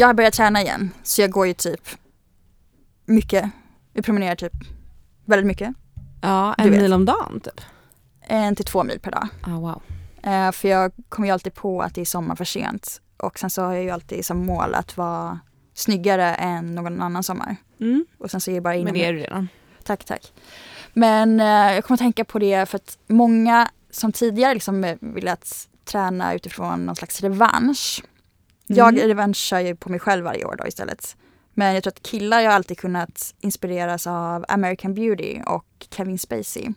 Jag har börjat träna igen så jag går ju typ mycket. Jag promenerar typ väldigt mycket. Ja, en mil om dagen typ. En till två mil per dag. Ah, wow. Eh, för jag kommer ju alltid på att det är sommar för sent. Och sen så har jag ju alltid som mål att vara snyggare än någon annan sommar. Mm. Och sen så är det bara inom Men det är du redan. Tack, tack. Men eh, jag kommer att tänka på det för att många som tidigare liksom eh, velat träna utifrån någon slags revansch. Jag Mm. revanschar ju på mig själv varje år då istället. Men jag tror att killar har alltid kunnat inspireras av American Beauty och Kevin Spacey.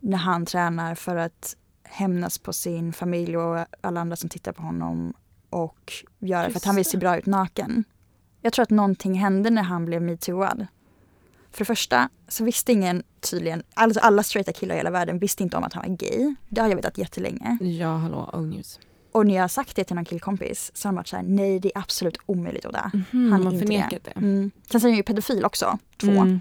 När han tränar för att hämnas på sin familj och alla andra som tittar på honom och göra för att Just han vill se bra ut naken. Jag tror att någonting hände när han blev metooad. För det första så visste ingen tydligen, alltså alla straighta killar i hela världen visste inte om att han var gay. Det har jag vetat jättelänge. Ja, hallå, old news. Och när jag har sagt det till någon killkompis så har de varit såhär, nej det är absolut omöjligt Oda. Mhm, Han är inte förnekat det. Mm. Sen är han ju pedofil också, två. Mm.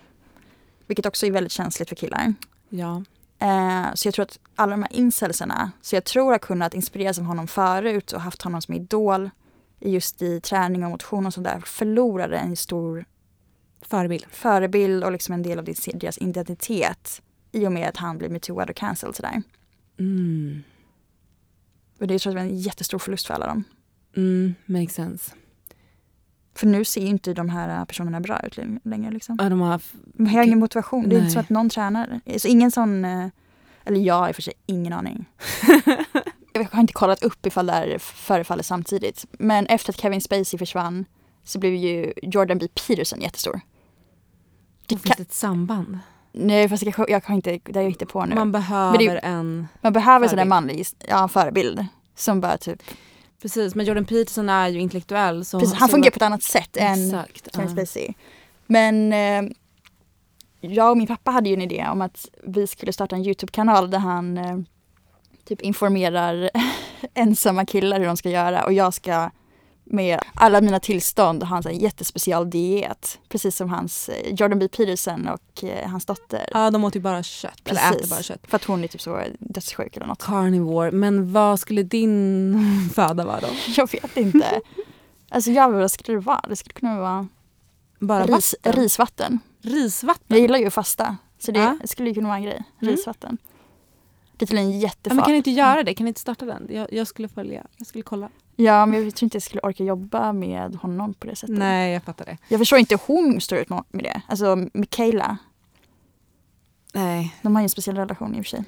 Vilket också är väldigt känsligt för killar. Ja. Eh, så jag tror att alla de här incelserna, så jag tror har kunnat inspireras av honom förut och haft honom som idol i just i träning och motion och sådär, förlorade en stor Förebild. förebild och liksom en del av deras- identitet i och med att han blir metooad och cancelled sådär. Mm. Och det tror jag är en jättestor förlust för alla dem. Mm, makes sense. För nu ser ju inte de här personerna bra ut längre. Liksom. Ja, de har De har ingen motivation. Det är inte Nej. så att någon tränar. Så ingen sån, eh, eller jag har i och för sig ingen aning. jag har inte kollat upp ifall det här förefaller samtidigt. Men efter att Kevin Spacey försvann så blev ju Jordan B. Peterson jättestor. Det det kan, finns ett samband. nej fast jag, jag kan inte, det är jag inte på nu. Man Man, behöver det- en... behöver sån där manlig ja, förebild. Som bara typ, Precis, men Jordan Peterson är ju intellektuell. Så, precis, han fungerar på ett annat sätt än Exakt. Kevin. Spacey. Men eh, jag och min pappa hade ju en idé om att vi skulle starta en YouTube-kanal där han eh, typ informerar ensamma killar hur de ska göra och jag ska med alla mina tillstånd ha en sån här jättespecial diet. Precis som hans eh, Jordan B. Peterson och eh, hans dotter. Ja, de åt ju bara kött. Eller Precis. äter bara kött. För att hon är typ så dödssjuk eller något. Carnivore. Men vad skulle din föda vara då? Jag vet inte. Alltså jag vad skulle det vara? Det skulle kunna vara Bara ris, vatten? risvatten. Risvatten? Jag gillar ju att fasta. Så det Ja. skulle kunna vara en grej. Mm. Risvatten. Det är tydligen Ja, jättefarligt. men kan ni inte göra det? Kan ni inte starta den? Jag, jag skulle följa. Jag skulle kolla. Ja, men jag tror inte jag skulle orka jobba med honom på det sättet. Nej, jag fattar det. Jag förstår inte hur hon står ut med det. Alltså Michaela, Nej. de har ju en speciell relation i och för sig.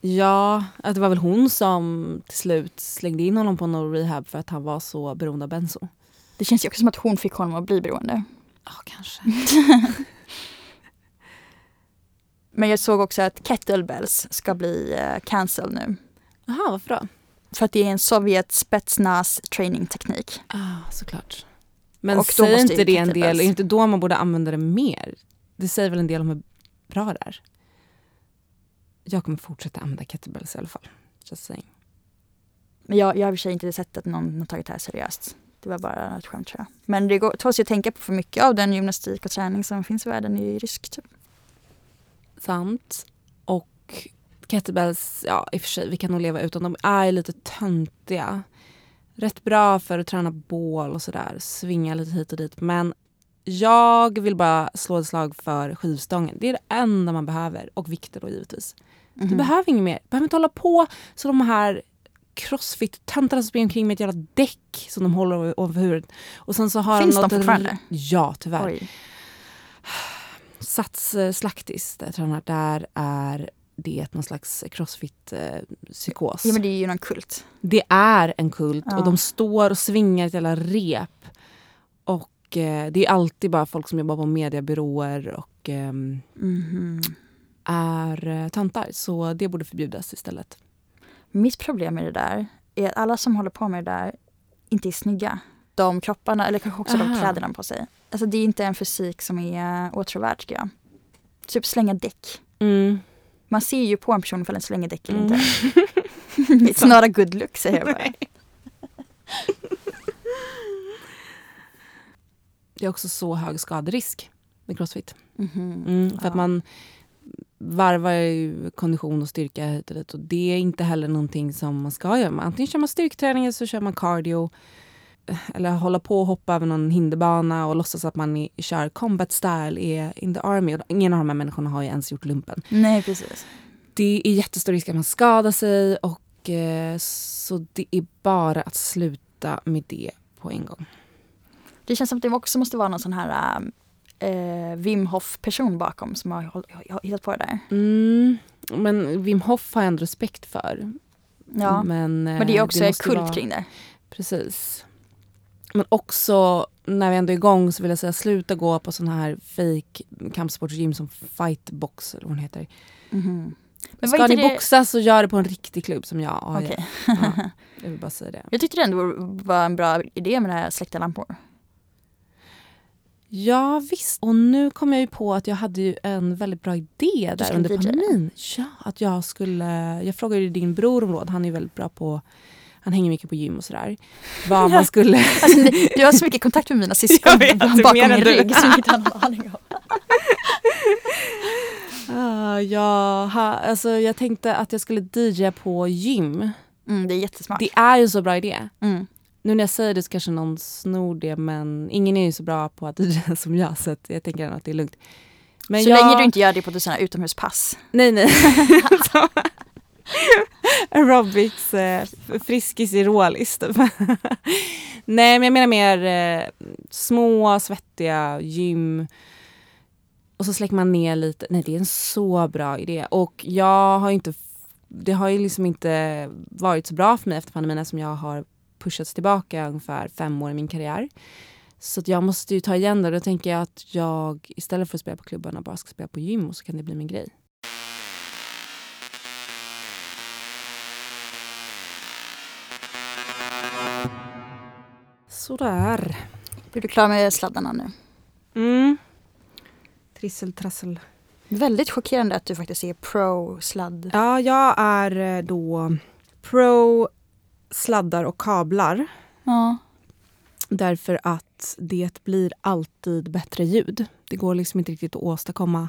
Ja, att det var väl hon som till slut slängde in honom på någon rehab för att han var så beroende av benzo. Det känns ju också som att hon fick honom att bli beroende. Ja, kanske. Men jag såg också att kettlebells ska bli uh, cancelled nu. Jaha, varför då? För att det är en Sovjet spetsnaz training teknik. Ah, såklart. Men Och säger inte ju det en del, är inte då man borde använda det mer? Det säger väl en del om hur bra det är? Jag kommer fortsätta använda kettlebells i alla fall. Just saying. Men jag, jag har i och för sig inte sett att någon har tagit det här seriöst. Det var bara ett skämt tror jag. Men det går, tåls ju att tänka på för mycket av den gymnastik och träning som finns i världen är rysk typ. Sant. Och kettlebells, ja i och för sig, vi kan nog leva utan. De är lite töntiga. Rätt bra för att träna bål och sådär. Svinga lite hit och dit. Men jag vill bara slå ett slag för skivstången. Det är det enda man behöver. Och vikter då givetvis. Mhm. Du behöver inget mer. Du behöver inte hålla på så de här crossfit-töntarna som springer omkring med ett jävla däck som de håller ovanför huvudet. Och sen så har Finns de de något fortfarande? Ja, tyvärr. Oj. Sats eh, Slaktis, där jag tränar, där är det någon slags crossfit-psykos. Ja men det är ju någon kult. Det är en kult Ja. och de står och svingar ett jävla rep. Och eh, det är alltid bara folk som jobbar på mediebyråer och ehm, Mhm. är eh, töntar. Så det borde förbjudas istället. Mitt problem med det där är att alla som håller på med det där inte är snygga. De kropparna, eller kanske också de Aha. kläderna på sig. Alltså det är inte en fysik som är åtråvärd tycker jag. Typ slänga däck. Mm. Man ser ju på en person ifall den slänger däck eller Mm. inte. It's not a good look säger jag bara. Det är också så hög skaderisk med crossfit. Mhm. Mm, för att Ja. man varvar ju kondition och styrka hit och dit. Och det är inte heller någonting som man ska göra. Antingen kör man styrketräning eller så kör man cardio. Eller hålla på och hoppa över någon hinderbana och låtsas att man är, kör combat style är in the army. Och ingen av de här människorna har ju ens gjort lumpen. Nej, precis. Det är jättestor risk att man skadar sig och eh, så det är bara att sluta med det på en gång. Det känns som att det också måste vara någon sån här eh, Wim Hof person bakom som har hittat på det där. Mm, men Wim Hof har jag ändå respekt för. Ja, Men, eh, men det är också måste kult vara- kring det. Precis. Men också när vi ändå är igång så vill jag säga sluta gå på sån här fake kampsportsgym som fightbox eller vad den heter. Mhm. Men Ska ni det... boxa så gör det på en riktig klubb som jag. Ja, Okej. ja. Ja, jag vill bara säga det. Jag tyckte det ändå var en bra idé med det här släckta lampor. Ja visst. Och nu kom jag ju på att jag hade ju en väldigt bra idé där under pandemin. Ja, att jag skulle... Jag frågade ju din bror om råd. Han är ju väldigt bra på... Han hänger mycket på gym och sådär. Vad man skulle... Alltså, du har så mycket kontakt med mina syskon vet, bakom min rygg som inte har någon aning om. Ah, ja, ha, alltså jag tänkte att jag skulle DJa på gym. Mm, det är jättesmart. Det är ju så bra idé. Mm. Nu när jag säger det så kanske någon snor det men ingen är ju så bra på att DJa som jag så jag tänker att det är lugnt. Men så jag, länge du inte gör det på ett här utomhuspass. Nej nej. Aerobics, eh, friskis i rålis typ. Nej men jag menar mer eh, små svettiga gym. Och så släcker man ner lite. Nej det är en så bra idé. Och jag har inte det har ju liksom inte varit så bra för mig efter pandemin som jag har pushats tillbaka ungefär fem år i min karriär. Så att jag måste ju ta igen det. Då tänker jag att jag istället för att spela på klubbarna bara ska spela på gym och så kan det bli min grej. Sådär. Är du klar med sladdarna nu? Mm. Trissel, trassel. Väldigt chockerande att du faktiskt är pro-sladd. Ja, jag är eh, då pro sladdar och kablar. Ja. Därför att det blir alltid bättre ljud. Det går liksom inte riktigt att åstadkomma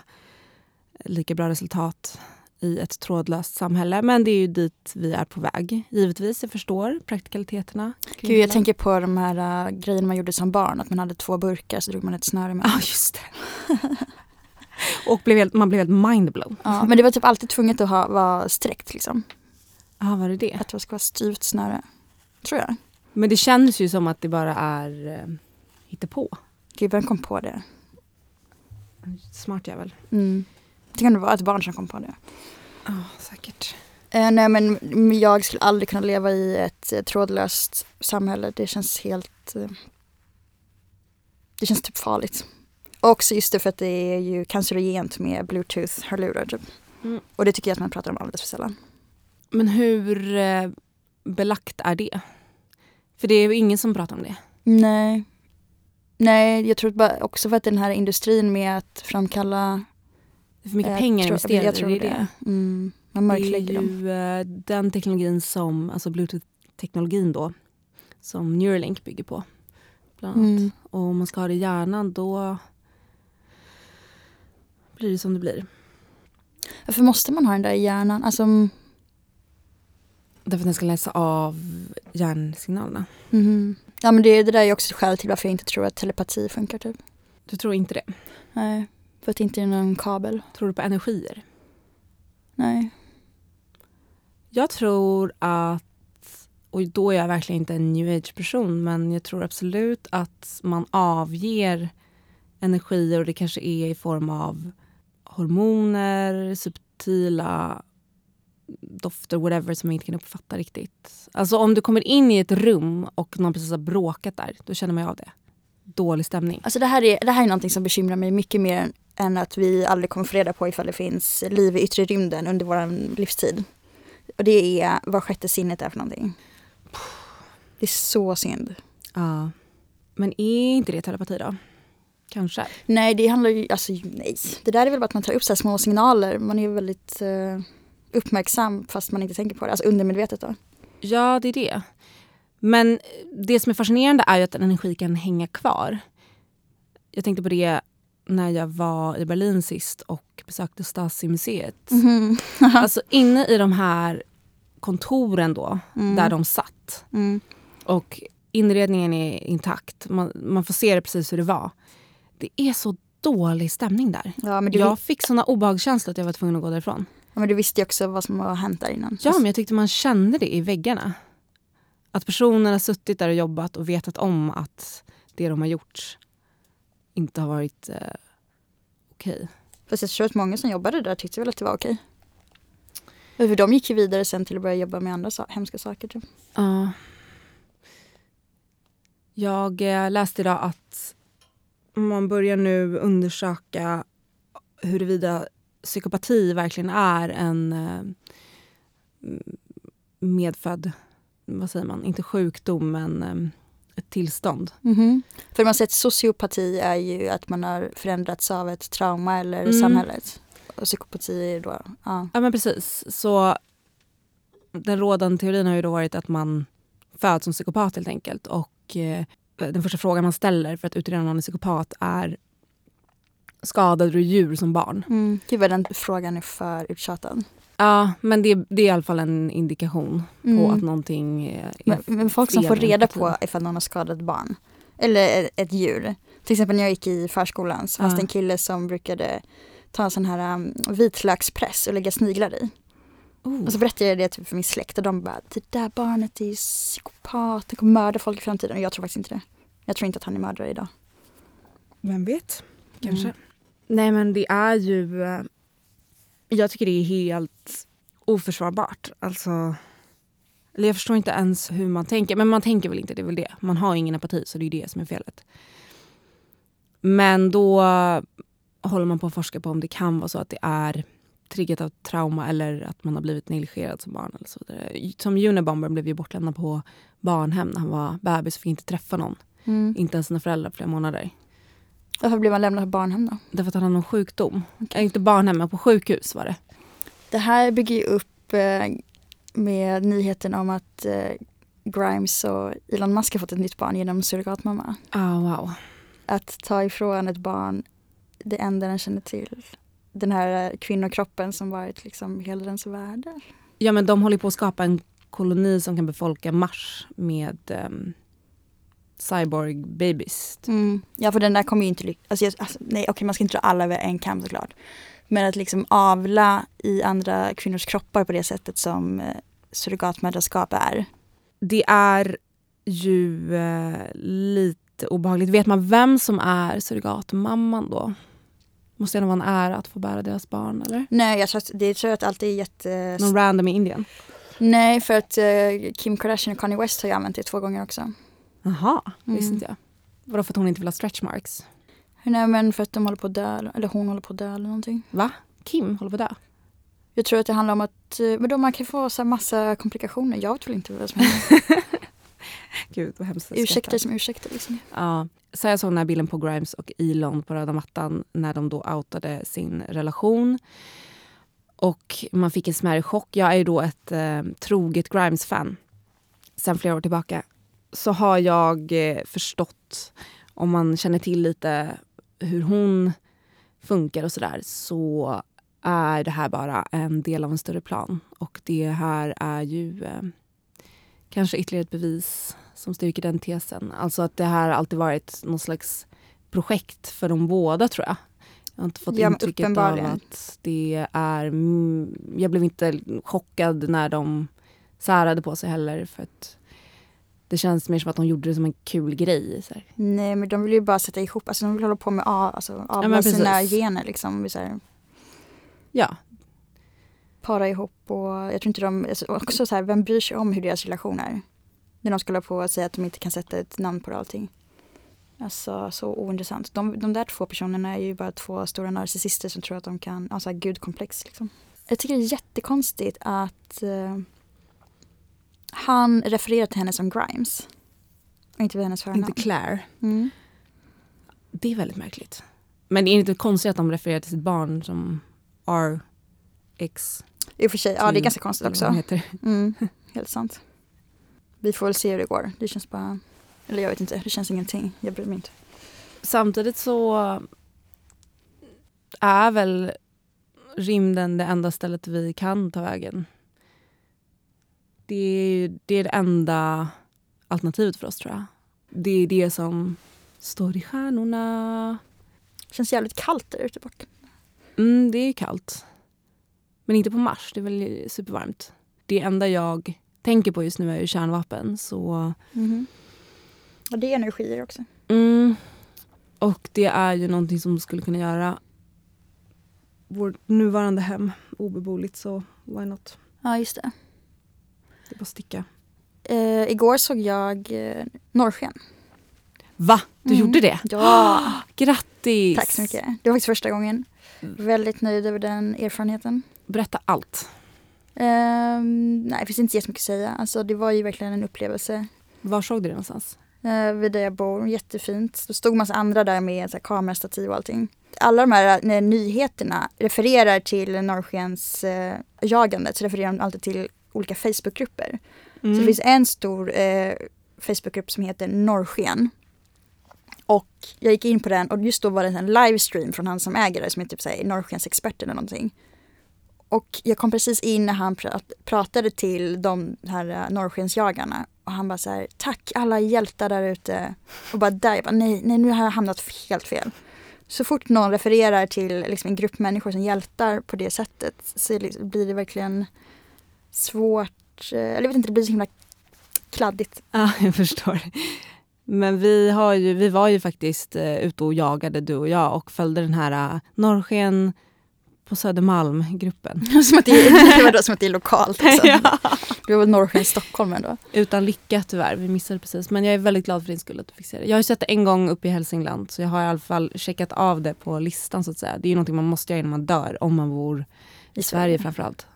lika bra resultat i ett trådlöst samhälle. Men det är ju dit vi är på väg. Givetvis, jag förstår praktikaliteterna. Gud, jag tänker på de här uh, grejerna man gjorde som barn. Att man hade två burkar så drog man ett snöre med. Ja, just det. och blev helt, man blev helt mindblown. Ja, men det var typ alltid tvunget att ha, vara sträckt liksom. Ja, var det det? Att det ska vara styvt snöre. Tror jag. Men det känns ju som att det bara är eh, hittepå. Gud, vem kom på det? Smart jävel. Mm. Det kan det vara ett barn som kom på det. Ja, säkert. Eh, nej men jag skulle aldrig kunna leva i ett eh, trådlöst samhälle. Det känns helt... Eh, det känns typ farligt. Och också just det för att det är ju cancerogent med bluetooth-hörlurar typ. Mm. Och det tycker jag att man pratar om alldeles för sällan. Men hur eh, belagt är det? För det är ju ingen som pratar om det. Nej. Nej, jag tror bara också för att den här industrin med att framkalla... Det är för mycket eh, pengar tro- investerade jag tror i det. Mm, man Det mörklägger är dem. ju eh, den teknologin som, alltså bluetooth-teknologin då, som Neuralink bygger på. Bland annat. Mm. Och om man ska ha det i hjärnan då blir det som det blir. Varför måste man ha den där i hjärnan? Alltså, mm, Därför att den ska läsa av hjärnsignalerna. mhm. Ja men det, det där är också ett skäl till varför jag inte tror att telepati funkar typ. Du tror inte det? Nej, för att det inte är någon kabel. Tror du på energier? Nej. Jag tror att, och då är jag verkligen inte en new age-person, men jag tror absolut att man avger energier och det kanske är i form av hormoner, subtila dofter, whatever, som man inte kan uppfatta riktigt. Alltså om du kommer in i ett rum och någon precis har bråkat där, då känner man ju av det. Dålig stämning. Alltså det här är, det här är någonting som bekymrar mig mycket mer än, än att vi aldrig kommer få reda på ifall det finns liv i yttre rymden under vår livstid. Och det är vad sjätte sinnet är för någonting. Det är så synd. Ja. Men är inte det telepati då? Kanske. Nej, det handlar ju, alltså nej. Det där är väl bara att man tar upp så små signaler. Man är väldigt eh, uppmärksam fast man inte tänker på det. Alltså undermedvetet då. Ja, det är det. Men det som är fascinerande är ju att en energi kan hänga kvar. Jag tänkte på det när jag var i Berlin sist och besökte Stasi-museet. Mhm. Alltså inne i de här kontoren då, Mm. där de satt. Mm. Och inredningen är intakt. Man, man får se det precis hur det var. Det är så dålig stämning där. Ja men, du, Jag fick såna obehagskänslor att jag var tvungen att gå därifrån. ja, men du visste ju också vad som har hänt där innan. Ja, men jag tyckte man kände det i väggarna. Att personen har suttit där och jobbat och vetat om att det de har gjort inte har varit eh, okej. Fast jag tror att många som jobbade där tyckte väl att det var okej. För de gick ju vidare sen till att börja jobba med andra hemska saker. Typ. Ja. Jag eh, läste idag att man börjar nu undersöka huruvida psykopati verkligen är en eh, medfödd, vad säger man, inte sjukdom men eh, ett tillstånd. För man sett sociopati är ju att man har förändrats av ett trauma eller Mm. samhället. Och psykopati är då, ja. Ja men precis. Så den rådande teorin har ju då varit att man föds som psykopat helt enkelt. Och eh, den första frågan man ställer för att utreda någon är psykopat är skadade du djur som barn? Mm. Gud vad den frågan är för uttjatad. Ja, men det, det är i alla fall en indikation på Mm. att någonting är Men, men folk som får reda på ifall någon har skadat barn. Eller ett- ett djur. Till exempel när jag gick i förskolan så fanns Ja. det en kille som brukade ta en sån här um, vitlökspress och lägga sniglar i. Oh. Och så berättade jag det typ för min släkt och de bara det där barnet är ju psykopat, han kommer mörda folk i framtiden. Och jag tror faktiskt inte det. Jag tror inte att han är mördare idag. Vem vet? Kanske. Mm. Nej men det är ju... Jag tycker det är helt oförsvarbart. Alltså, eller jag förstår inte ens hur man tänker. Men man tänker väl inte, det är väl det. Man har ingen empati så det är det som är felet. Men då håller man på att forska på om det kan vara så att det är triggat av trauma eller att man har blivit negligerad som barn. Eller så vidare. Som Unabomber blev ju bortlämnad på barnhem när han var bebis och fick inte träffa någon. Mm. Inte ens sina föräldrar flera månader. Varför blev man lämnad på barnhem då? Därför att han hade någon sjukdom. Äh, inte barnhem, men på sjukhus var det. Det här bygger ju upp eh, med nyheten om att eh, Grimes och Elon Musk har fått ett nytt barn genom surrogatmamma. Ah, wow. Att ta ifrån ett barn det enda den känner till. Den här eh, kvinnokroppen som varit liksom hela dens värld. Ja, men de håller på att skapa en koloni som kan befolka Mars med um, cyborg babies. Mm. Ja för den där kommer ju inte lyckas. Alltså, alltså, nej okej man ska inte dra alla över en kam såklart. Men att liksom avla i andra kvinnors kroppar på det sättet som eh, surrogatmödraskap är. Det är ju eh, lite obehagligt. Vet man vem som är surrogatmamman då? Måste det vara en ära att få bära deras barn eller? Nej jag tror att, det tror jag att alltid är jätte... Någon random i Indien? Nej för att eh, Kim Kardashian och Kanye West har ju använt det två gånger också. Jaha, Mm. visste inte jag. Vadå för att hon inte vill ha stretch marks? Nej men för att de håller på att dö, eller hon håller på att dö eller någonting. Va? Kim håller på att dö? Jag tror att det handlar om att, eh, men då man kan få så massa komplikationer. Jag vet väl inte vad som händer. Gud vad hemskt. Ursäkter som ursäkter liksom. Ja. Så jag såg den här bilden på Grimes och Elon på röda mattan när de då outade sin relation. Och man fick en smärre chock. Jag är ju då ett eh, troget Grimes-fan sen flera år tillbaka. Så har jag eh, förstått, om man känner till lite hur hon funkar och sådär, så är det här bara en del av en större plan. Och det här är ju eh, kanske ytterligare ett bevis som styrker den tesen. Alltså att det här alltid varit någon slags projekt för de båda tror jag. Jag har inte fått Ja, intrycket av att det är... Jag blev inte chockad när de särade på sig heller. För att det känns mer som att de gjorde det som en kul grej. Så här. Nej men de vill ju bara sätta ihop, alltså de vill hålla på med alltså, avla men sina gener liksom. Så här, Ja, para ihop och jag tror inte de, alltså, också så här, vem bryr sig om hur deras relation är? När de skulle hålla på och säga att de inte kan sätta ett namn på allting. Alltså så ointressant. De, de där två personerna är ju bara två stora narcissister som tror att de kan, alltså gudkomplex liksom. Jag tycker det är jättekonstigt att eh, han refererar till henne som Grimes. Inte vid hennes förnamn. inte Claire. Mm. Det är väldigt märkligt. Men det är inte konstigt att de refererar till sitt barn som RX. I och för sig, ja det är ganska konstigt också. Mm, helt sant. Vi får väl se hur det går. Det känns bara, eller jag vet inte, det känns ingenting. Jag bryr mig inte. Samtidigt så är väl rymden det enda stället vi kan ta vägen. Det är, det är det enda alternativet för oss tror jag. Det är det som står i stjärnorna. Känns jävligt kallt där ute bort. Mm, det är kallt. Men inte på Mars, det är väl supervarmt. Det enda jag tänker på just nu är ju kärnvapen. Så, Mm. Och det är energier också. mm, och det är ju någonting som skulle kunna göra vårt nuvarande hem obeboeligt, så why not? Ja, just det. Det är bara sticka. Eh, igår såg jag eh, norrsken. Va? Du Mm. gjorde det? Ja, Grattis! tack så mycket. Det var faktiskt första gången. Väldigt nöjd över den erfarenheten. Berätta allt. Ehm, nej, det finns inte jättemycket att säga. Alltså, det var ju verkligen en upplevelse. Var såg du det någonstans? Uh, vid där jag bor, jättefint. Det stod massa andra där med så här, kamerastativ och allting. Alla de här eh, nyheterna refererar till norrskens eh, jagandet. Så refererar de alltid till olika Facebookgrupper. Mm. Så det finns en stor eh, Facebookgrupp som heter Norrsken. Och jag gick in på den och just då var det en livestream från han som äger det som är typ såhär Norrskens expert eller någonting. Och jag kom precis in när han prat, pratade till de här uh, norrskensjagarna och han bara så här, tack alla hjältar där ute. Och bara där, jag bara nej, nej nu har jag hamnat helt fel. Så fort någon refererar till liksom, en grupp människor som hjältar på det sättet så liksom, blir det verkligen svårt, eh, eller jag vet inte, det blir så himla kladdigt. Ja, jag förstår. Men vi, har ju, vi var ju faktiskt uh, ute och jagade du och jag och följde den här uh, Norrsken på Södermalm-gruppen. som, att det, är, som att det är lokalt. Alltså. ja. Det var väl Norrsken Stockholm ändå. Utan lycka tyvärr, vi missade precis. Men jag är väldigt glad för din skull att du fick se det. Jag har ju sett det en gång uppe i Hälsingland så jag har i alla fall checkat av det på listan så att säga. Det är ju någonting man måste göra innan man dör om man bor i, Sverige framförallt.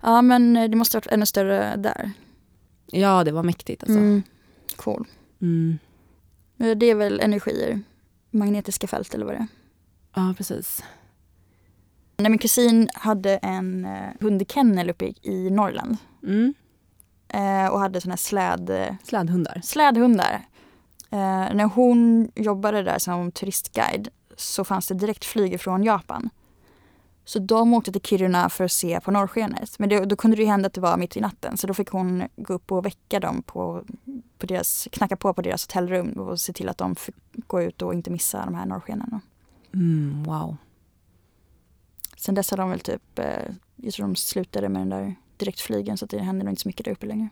Ja men det måste ha varit ännu större där. Ja, det var mäktigt alltså. Mm. Cool. Mm. Men Det är väl energier, magnetiska fält eller vad det är. Ja, precis. När min kusin hade en eh, hundkennel uppe i, Norrland Mm. eh, och hade såna här släd, Slädhundar. slädhundar. Eh, när hon jobbade där som turistguide så fanns det direkt flyg från Japan. Så de åkte till Kiruna för att se på norrskenet. Men det, då kunde det ju hända att det var mitt i natten så då fick hon gå upp och väcka dem på, på deras, knacka på på deras hotellrum och se till att de fick gå ut och inte missa de här norrskenen. Mm, wow. Sen dess har de väl typ, eh, jag tror de slutade med den där direktflygen så att det händer nog inte så mycket där uppe längre.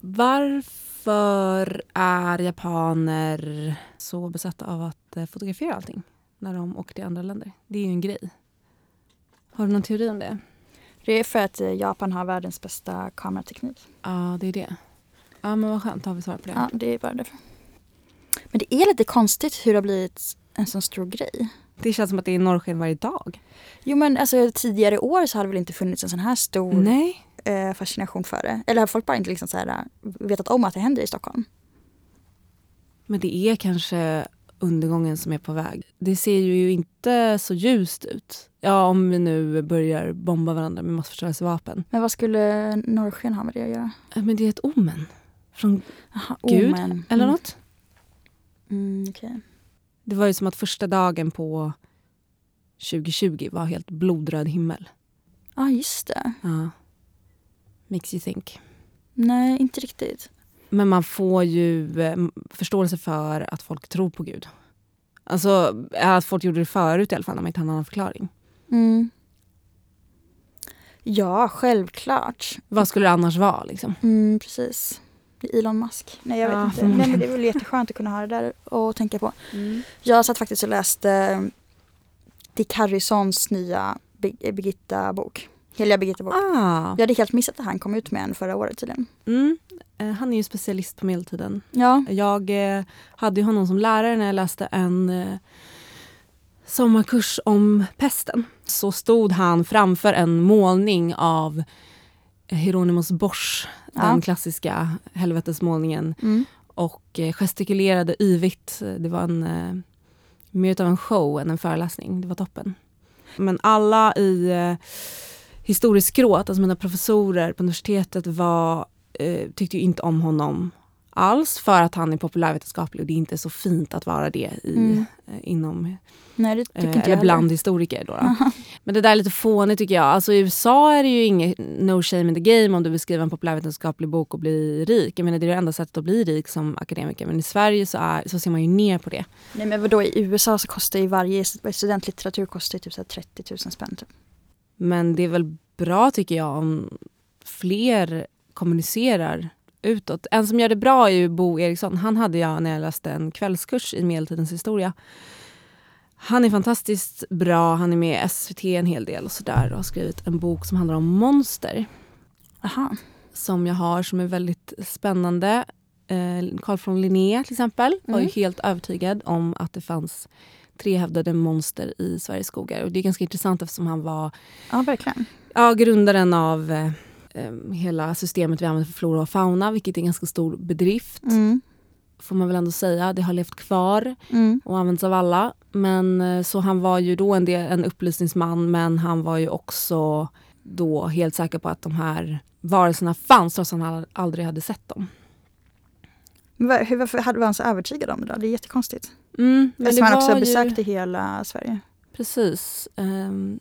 Varför är japaner så besatta av att eh, fotografera allting när de åker till andra länder? Det är ju en grej. Har du någon teori om det? Det är för att eh, Japan har världens bästa kamerateknik. Ja, det är det. Ja, men vad skönt. Då har vi svar på det. Ja, det är bara därför. Men det är lite konstigt hur det har blivit en sån stor grej. Det känns som att det är norrsken varje dag. Jo men alltså tidigare år så har det väl inte funnits en sån här stor Nej. eh, fascination för det. Eller har folk bara inte liksom så här, eh, vetat om att det händer i Stockholm? Men det är kanske undergången som är på väg. Det ser ju inte så ljust ut. Ja, om vi nu börjar bomba varandra med massförstörelsevapen. Men vad skulle norrsken ha med det att göra? Men det är ett omen. Från Aha, Gud, omen. eller Mm. något. Mm, okej. Det var ju som att första dagen på 2020 var helt blodröd himmel. Ja, ah, just det. Ja. Makes you think. Nej, inte riktigt. Men man får ju eh, förståelse för att folk tror på Gud. Alltså att folk gjorde det förut i alla fall när man inte hade någon annan förklaring. Mm. Ja, självklart. Vad skulle det annars vara liksom? Mm, precis. Elon Musk. Nej, jag vet Ja, inte. Nej, men det är väl jätteskönt att kunna ha det där och tänka på. Jag satt faktiskt och läste eh, Dick Harrisons nya Bir- Birgitta-bok. Heliga Birgitta-bok. Ah, Jag hade helt missat att han kom ut med en förra året tydligen. mm. Eh, Han är ju specialist på medeltiden. Ja. Jag eh, hade ju honom som lärare när jag läste en eh, sommarkurs om pesten. Så stod han framför en målning av Hieronymus Bosch, Ja. den klassiska helvetesmålningen Mm. och gestikulerade yvigt. Det var en, mer av en show än en föreläsning. Det var toppen. Men alla i historiskt skrået, alltså mina professorer på universitetet var, eh, tyckte inte om honom alls för att han är populärvetenskaplig och det är inte så fint att vara det i, Mm. eh, inom Nej, Eh, eller heller. bland historiker. Då, då. Men det där är lite fånigt tycker jag. Alltså, I USA är det ju inget no shame in the game om du vill skriva en populärvetenskaplig bok och bli rik. Jag menar, det är det enda sättet att bli rik som akademiker. Men i Sverige så, är, så ser man ju ner på det. Nej men vadå, i USA så kostar ju varje studentlitteratur kostar typ så här 30 000 spänn. Typ. Men det är väl bra tycker jag om fler kommunicerar utåt. En som gör det bra är ju Bo Eriksson. Han hade jag när jag läste en kvällskurs i medeltidens historia. Han är fantastiskt bra. Han är med i SVT en hel del och sådär och har skrivit en bok som handlar om monster. Aha. som jag har som är väldigt spännande. Eh, Carl von Linné till exempel var ju Mm. helt övertygad om att det fanns trehövdade monster i Sveriges skogar. Och det är ganska intressant eftersom han var Ja, verkligen. ja, grundaren av eh, eh, hela systemet vi använder för flora och fauna, vilket är en ganska stor bedrift. Mm. Får man väl ändå säga. Det har levt kvar Mm. och används av alla. Men eh, så han var ju då en, del, en upplysningsman men han var ju också då helt säker på att de här varelserna fanns trots att han aldrig hade sett dem. Men var- hur- Varför hade- var han så övertygad om det då? Det är jättekonstigt. Mm, men Eftersom det han också ju- besökte hela Sverige. Precis. Ehm,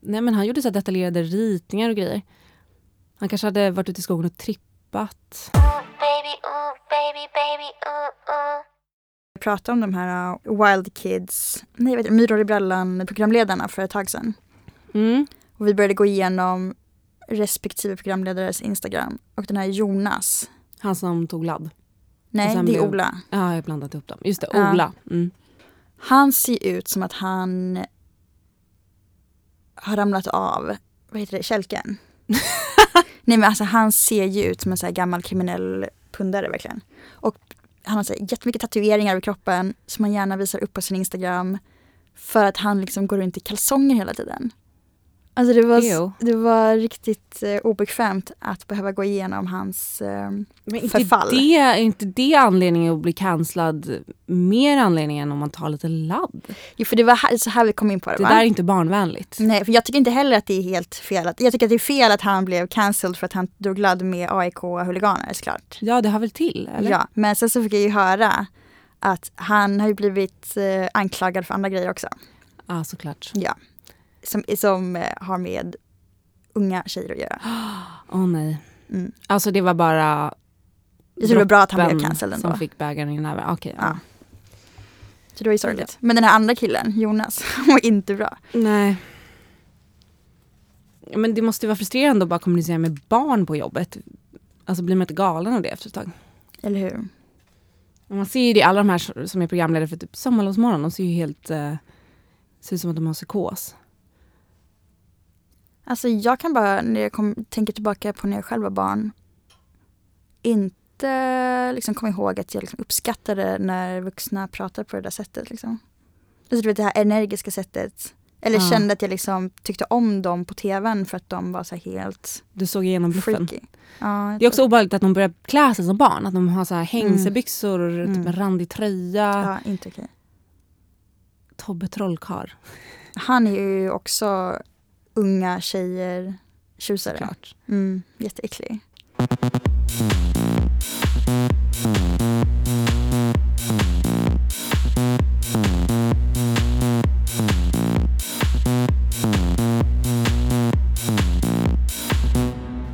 nej men han gjorde så här detaljerade ritningar och grejer. Han kanske hade varit ute i skogen och trippat. baby, ooh, baby, baby, ooh, ooh. Jag pratade om de här uh, Wild Kids, nej vet Myror i brallan programledarna för ett tag sedan. Mm. Och vi började gå igenom respektive programledares Instagram. Och den här Jonas, Han som tog ladd. Nej det är Ola. Ja, jag har blandat ihop dem. Just det, Ja. Ola. Mm. Han ser ut som att han har ramlat av, vad heter det, kälken. Nej men alltså han ser ju ut som en så här gammal kriminell pundare verkligen. Och han har så här jättemycket tatueringar över kroppen som han gärna visar upp på sin Instagram. För att han liksom går runt i kalsonger hela tiden. Alltså det var, Ew. det var riktigt eh, obekvämt att behöva gå igenom hans eh, Men inte Förfall. det, är inte det anledningen att bli cancellad mer anledningen om man tar lite ladd? Jo för det var här, så här vi kom in på det, Det va? där är inte barnvänligt. Nej, för jag tycker inte heller att det är helt fel. Att, jag tycker att det är fel att han blev cancelled för att han drog ladd med AIK-huliganer såklart. Ja, det hör väl till? Eller? Ja, men sen så fick jag ju höra att han har ju blivit eh, anklagad för andra grejer också. Ja, såklart. Ja. Som, som eh, har med unga tjejer att göra. Åh nej. Mm. Alltså det var bara Jag tror det var bra att han blev cancelled ändå. som fick bägaren i näven. Okej, ja. Ja. Så det var ju sorgligt. Men den här andra killen, Jonas, han var inte bra. Nej. Men det måste ju vara frustrerande att bara kommunicera med barn på jobbet. Alltså blir man inte galen av det efter ett tag? Eller hur? Man ser ju det, alla de här som är programledare för typ Sommarlovsmorgon, de ser ju helt... Eh, ser ut som att de har psykos. Alltså jag kan bara, när jag kom, tänker tillbaka på när jag själv var barn, inte liksom komma ihåg att jag liksom uppskattade när vuxna pratar på det där sättet. Liksom. Alltså, du vet det här energiska sättet. Eller Ja. kände att jag liksom tyckte om dem på tvn för att de var så helt Du såg igenom bluffen. Ja, Det är också obehagligt att de börjar klä sig som barn. Att de har så här hängselbyxor och typ Mm. en randig tröja. ja, inte okej. Tobbe Trollkarl. Han är ju också unga tjejer tjusare. Klart. Mm, jätteäcklig.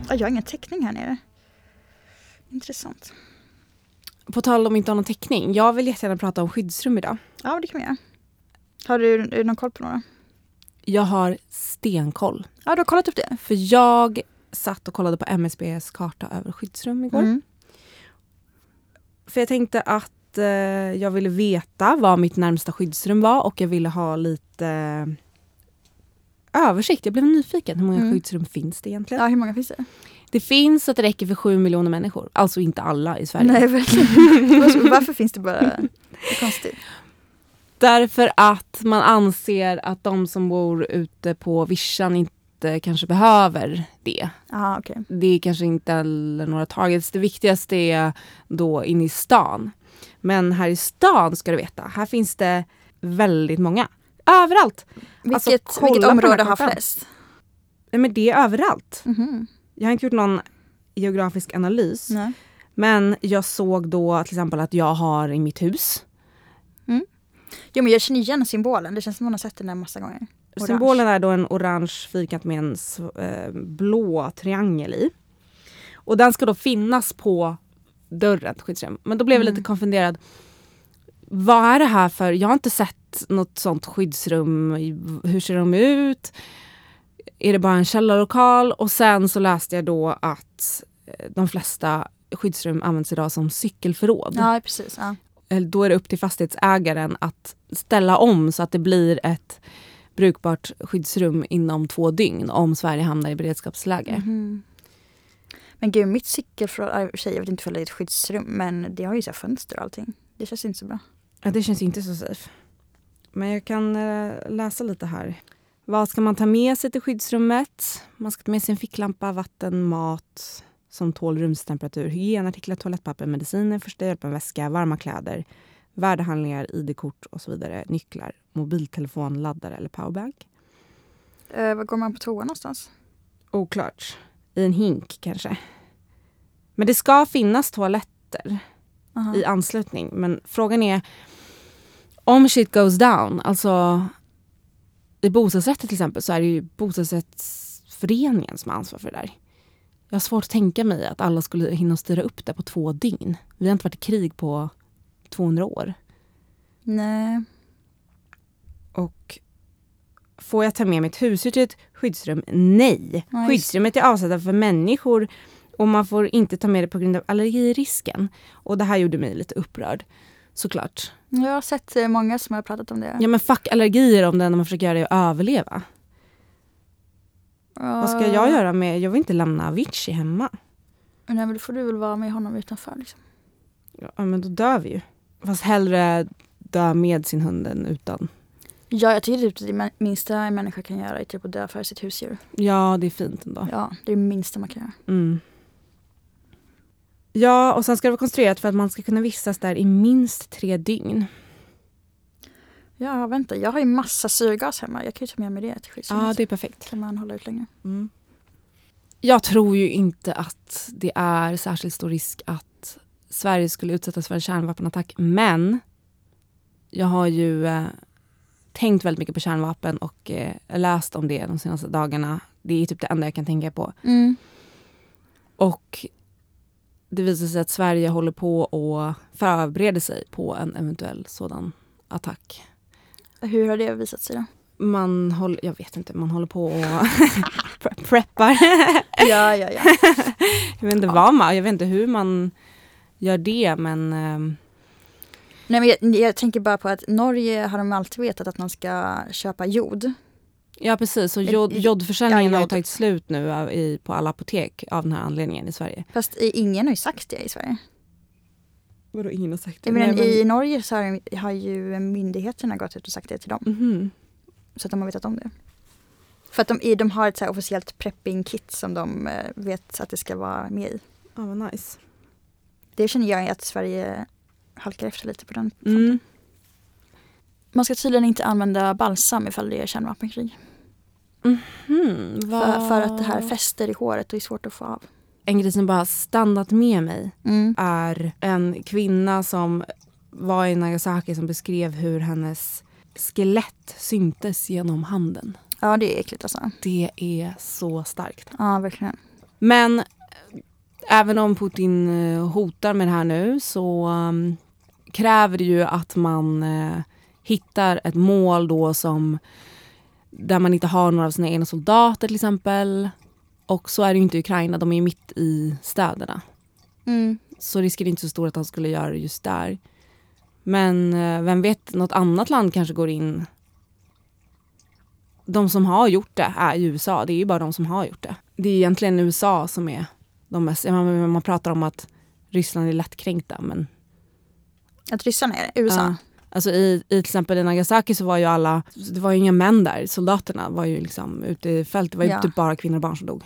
Ja, jag har ingen täckning här nere. Intressant. På tal om inte ha någon täckning. Jag vill jättegärna prata om skyddsrum idag. Ja, det kan vi göra. Har du, du någon koll på några? Jag har stenkoll. Ja, du har kollat upp det? För jag satt och kollade på MSBs karta över skyddsrum igår. Mm. För jag tänkte att eh, jag ville veta vad mitt närmsta skyddsrum var och jag ville ha lite eh, översikt. Jag blev nyfiken. Hur många Mm. skyddsrum finns det egentligen? Ja, hur många finns det? Det finns så att det räcker för sju miljoner människor. Alltså inte alla i Sverige. Nej, verkligen. Varför- finns det bara... Det konstigt. Därför att man anser att de som bor ute på vischan inte kanske behöver det. Jaha, okej. Det är kanske inte heller några targets. Det viktigaste är då inne i stan. Men här i stan ska du veta, här finns det väldigt många. Överallt! Alltså, Vilket, kolla vilket område har flest? Nej, men det är överallt. Mhm. Jag har inte gjort någon geografisk analys. Nej. Men jag såg då till exempel att jag har i mitt hus. Jo men jag känner igen symbolen, det känns som man har sett den där massa gånger. Orange. Symbolen är då en orange fyrkant med en eh, blå triangel i. Och den ska då finnas på dörren till skyddsrum. Men då blev jag lite konfunderad. Vad är det här för? Jag har inte sett något sånt skyddsrum. Hur ser de ut? Är det bara en källarlokal? Och sen så läste jag då att eh, de flesta skyddsrum används idag som cykelförråd. Ja precis. Ja. Då är det upp till fastighetsägaren att ställa om så att det blir ett brukbart skyddsrum inom två dygn om Sverige hamnar i beredskapsläge. Mhm. Men gud mitt cykelförråd, jag vet inte om det är ett skyddsrum men det har ju så fönster och allting. Det känns inte så bra. Ja, det känns inte så safe. Men jag kan eh, läsa lite här. Vad ska man ta med sig till skyddsrummet? Man ska ta med sig en ficklampa, vatten, mat som tål rumstemperatur, hygienartiklar, toalettpapper, mediciner, första hjälpen-väska, varma kläder, värdehandlingar, id-kort och så vidare, nycklar, mobiltelefon, laddare eller powerbank. Eh, var går man på toa någonstans? Oklart. I en hink kanske. Men det ska finnas toaletter Aha. i anslutning. Men frågan är om shit goes down, alltså i bostadsrätter till exempel så är det ju bostadsrättsföreningen som har ansvar för det där. Jag har svårt att tänka mig att alla skulle hinna styra upp det på två dygn. Vi har inte varit i krig på 200 år. Nej. Och får jag ta med mitt husdjur till ett skyddsrum? Nej. Nej. Skyddsrummet är avsatta för människor och man får inte ta med det på grund av allergirisken. Och det här gjorde mig lite upprörd. Såklart. Jag har sett eh, många som har pratat om det. Ja men fuck allergier om det enda man försöker göra är att överleva. Ja. Vad ska jag göra med, jag vill inte lämna Avicii hemma. Nej men då får du väl vara med honom utanför liksom. Ja men då dör vi ju. Fast hellre dö med sin hund än utan. Ja jag tycker typ det min- minsta en människa kan göra är typ att dö för sitt husdjur. Ja det är fint ändå. Ja det är det minsta man kan göra. Mm. Ja, och sen ska det vara konstruerat för att man ska kunna vistas där i minst tre dygn. Ja vänta, jag har ju massa syrgas hemma. Jag kan ju ta med mig det till skyddsrummet. Ja, det är perfekt. kan man hålla ut längre. Jag tror ju inte att det är särskilt stor risk att Sverige skulle utsättas för en kärnvapenattack. Men jag har ju eh, tänkt väldigt mycket på kärnvapen och eh, läst om det de senaste dagarna. Det är typ det enda jag kan tänka på. Mm. Och det visar sig att Sverige håller på och förbereder sig på en eventuell sådan attack. Hur har det visat sig då? Man håller, jag vet inte, man håller på och pre- preppar. ja, ja, ja. jag vet inte vad man, jag vet inte hur man gör det men ehm, Nej, men jag, jag tänker bara på att Norge har de alltid vetat att man ska köpa jod. ja precis, och jod, jodförsäljningen ja, har tagit slut nu i, på alla apotek av den här anledningen i Sverige. Fast ingen har ju sagt det i Sverige. Vadå ingen har sagt det? Nej, I Norge så har, har ju myndigheterna gått ut och sagt det till dem. Mhm. Så att de har vetat om det. För att de, de har ett så officiellt prepping-kit som de eh, vet att det ska vara med i. Ja vad nice. Det känner jag att Sverige halkar efter lite på den. Mm. Man ska tydligen inte använda balsam ifall det är kärnvapenkrig. Hmm, För, för att det här fäster i håret och är svårt att få av. En grej som bara stannat med mig Mm. är en kvinna som var i Nagasaki som beskrev hur hennes skelett syntes genom handen. Ja det är äckligt alltså. Det är så starkt. Ja verkligen. Men eh, även om Putin eh, hotar med det här nu så um, kräver det ju att man eh, hittar ett mål då som där man inte har några av sina egna soldater till exempel. Och så är det ju inte i Ukraina, de är ju mitt i städerna. Mm. Så risken är inte så stor att han skulle göra det just där. Men eh, vem vet, något annat land kanske går in. De som har gjort det är ju USA. Det är ju bara de som har gjort det. Det är egentligen USA som är de mest... Man, man pratar om att Ryssland är lättkränkta men Att ryssarna är det, USA. Ja. Alltså i, i till exempel i Nagasaki så var ju alla, det var ju inga män där. Soldaterna var ju liksom ute i fält. Det var ju Ja. typ bara kvinnor och barn som dog.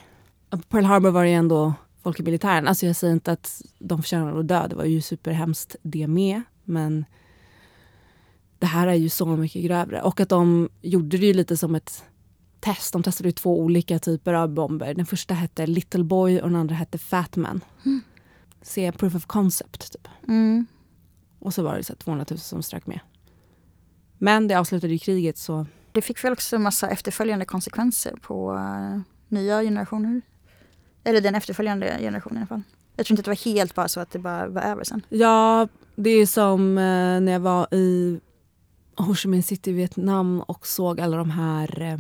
Pearl Harbor var ju ändå folk i militären. Alltså jag säger inte att de förtjänar att dö. Det var ju superhemskt det med. Men det här är ju så mycket grövre. Och att de gjorde det ju lite som ett test. De testade ju två olika typer av bomber. Den första hette Little Boy och den andra hette Fat Man. se proof of concept. Typ. Mm. Och så var det så här 200 000 som strök med. Men det avslutade ju kriget så Det fick väl också en massa efterföljande konsekvenser på eh, nya generationer. Eller den efterföljande generationen i alla fall. Jag tror inte att det var helt bara så att det bara var över sen. Ja, det är som eh, när jag var i Ho Chi Minh City i Vietnam och såg alla de här eh,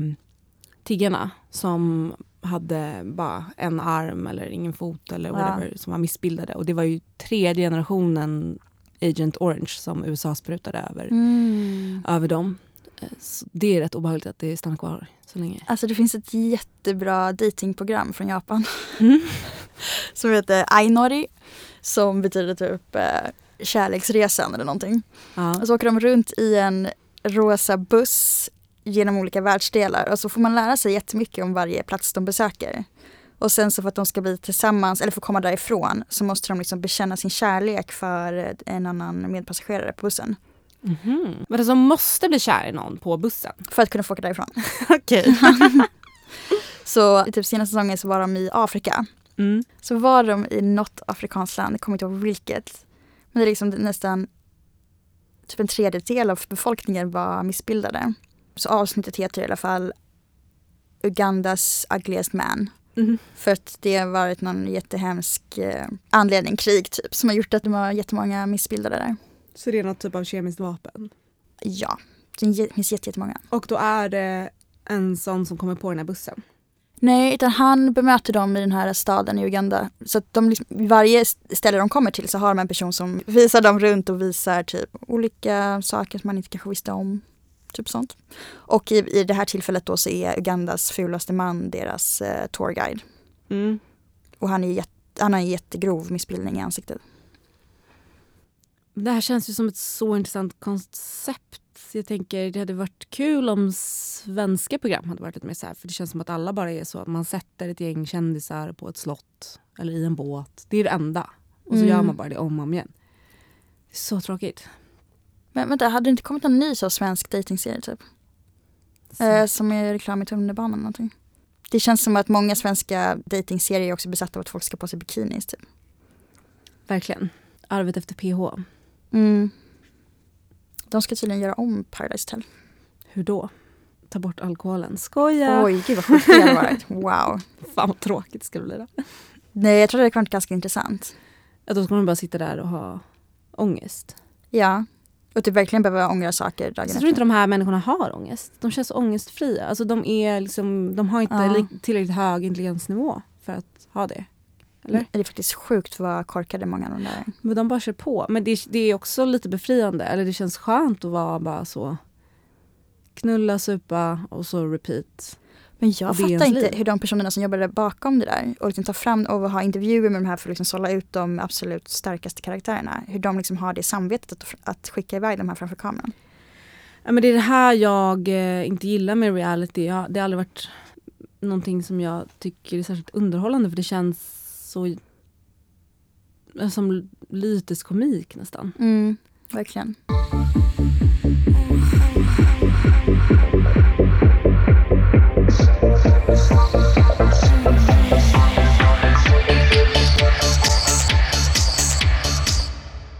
tiggarna som hade bara en arm eller ingen fot eller Ja. whatever som var missbildade. Och det var ju tredje generationen Agent Orange som USA sprutade över, Mm. över dem. Eh, Så det är rätt obehagligt att det stannar kvar så länge. Alltså det finns ett jättebra datingprogram från Japan Mm. som heter Ainori. Som betyder typ eh, kärleksresan eller någonting. Ja. Och så åker de runt i en rosa buss genom olika världsdelar och så får man lära sig jättemycket om varje plats de besöker. Och sen så för att de ska bli tillsammans, eller få komma därifrån, så måste de liksom bekänna sin kärlek för en annan medpassagerare på bussen. Mhm. Men alltså måste bli kär i någon på bussen? För att kunna få åka därifrån. Okej. Så i typ senaste säsongen så var de i Afrika. Mm. Så var de i något afrikanskt land, jag kommer inte ihåg vilket. Men det är liksom nästan typ en tredjedel av befolkningen var missbildade. Så avsnittet heter i alla fall Ugandas ugliest man. Mhm. För att det har varit någon jättehemsk eh, anledning, krig typ, som har gjort att de har jättemånga missbildade där. Så det är något typ av kemiskt vapen? Ja, det finns jätte- jättemånga. Och då är det en sån som kommer på den här bussen? Nej, utan han bemöter dem i den här staden i Uganda. Så att de liksom, varje ställe de kommer till så har de en person som visar dem runt och visar typ olika saker som man inte kanske visste om. Typ sånt. Och i, i det här tillfället då så är Ugandas fulaste man deras eh, tourguide. Mm. Och han, är jätte, han har en jättegrov missbildning i ansiktet. Det här känns ju som ett så intressant koncept. Jag tänker det hade varit kul om svenska program hade varit lite mer så här. För det känns som att alla bara är så. Man sätter ett gäng kändisar på ett slott eller i en båt. Det är det enda. Och så Mm. gör man bara det om och om igen. Så tråkigt. Men vänta, hade det inte kommit en ny så svensk dejtingserie typ? Eh, som är reklam i tunnelbanan eller någonting. Det känns som att många svenska dejtingserier är också besatta av att folk ska på sig bikinis typ. Verkligen. Arvet efter PH. Mm. De ska tydligen göra om Paradise Hotel. Hur då? Ta bort alkoholen. Skoja! Oj, gud vad sjukt det hade varit. Wow. Fan vad tråkigt ska det bli då. Nej, jag tror det hade varit ganska intressant. Att då ska man bara sitta där och ha ångest. Ja. Och typ verkligen behöva ångra saker dagen Så jag tror inte de här människorna har ångest. De känns ångestfria. Alltså de, är liksom, de har inte Ja. li- tillräckligt hög intelligensnivå för att ha det. Eller? Det är faktiskt sjukt vad korkade många av de där är. Men de bara kör på. Men det, det är också lite befriande. Eller det känns skönt att vara bara så knulla, supa och så repeat. Men jag fattar inte liv. hur de personerna som jobbade bakom det där och liksom tar fram och har intervjuer med de här för att liksom sålla ut de absolut starkaste karaktärerna. Hur de liksom har det samvetet att, att skicka iväg de här framför kameran. Ja, men det är det här jag eh, inte gillar med reality. Jag, det har aldrig varit någonting som jag tycker är särskilt underhållande för det känns så eh, som lyteskomik nästan. Mm, verkligen.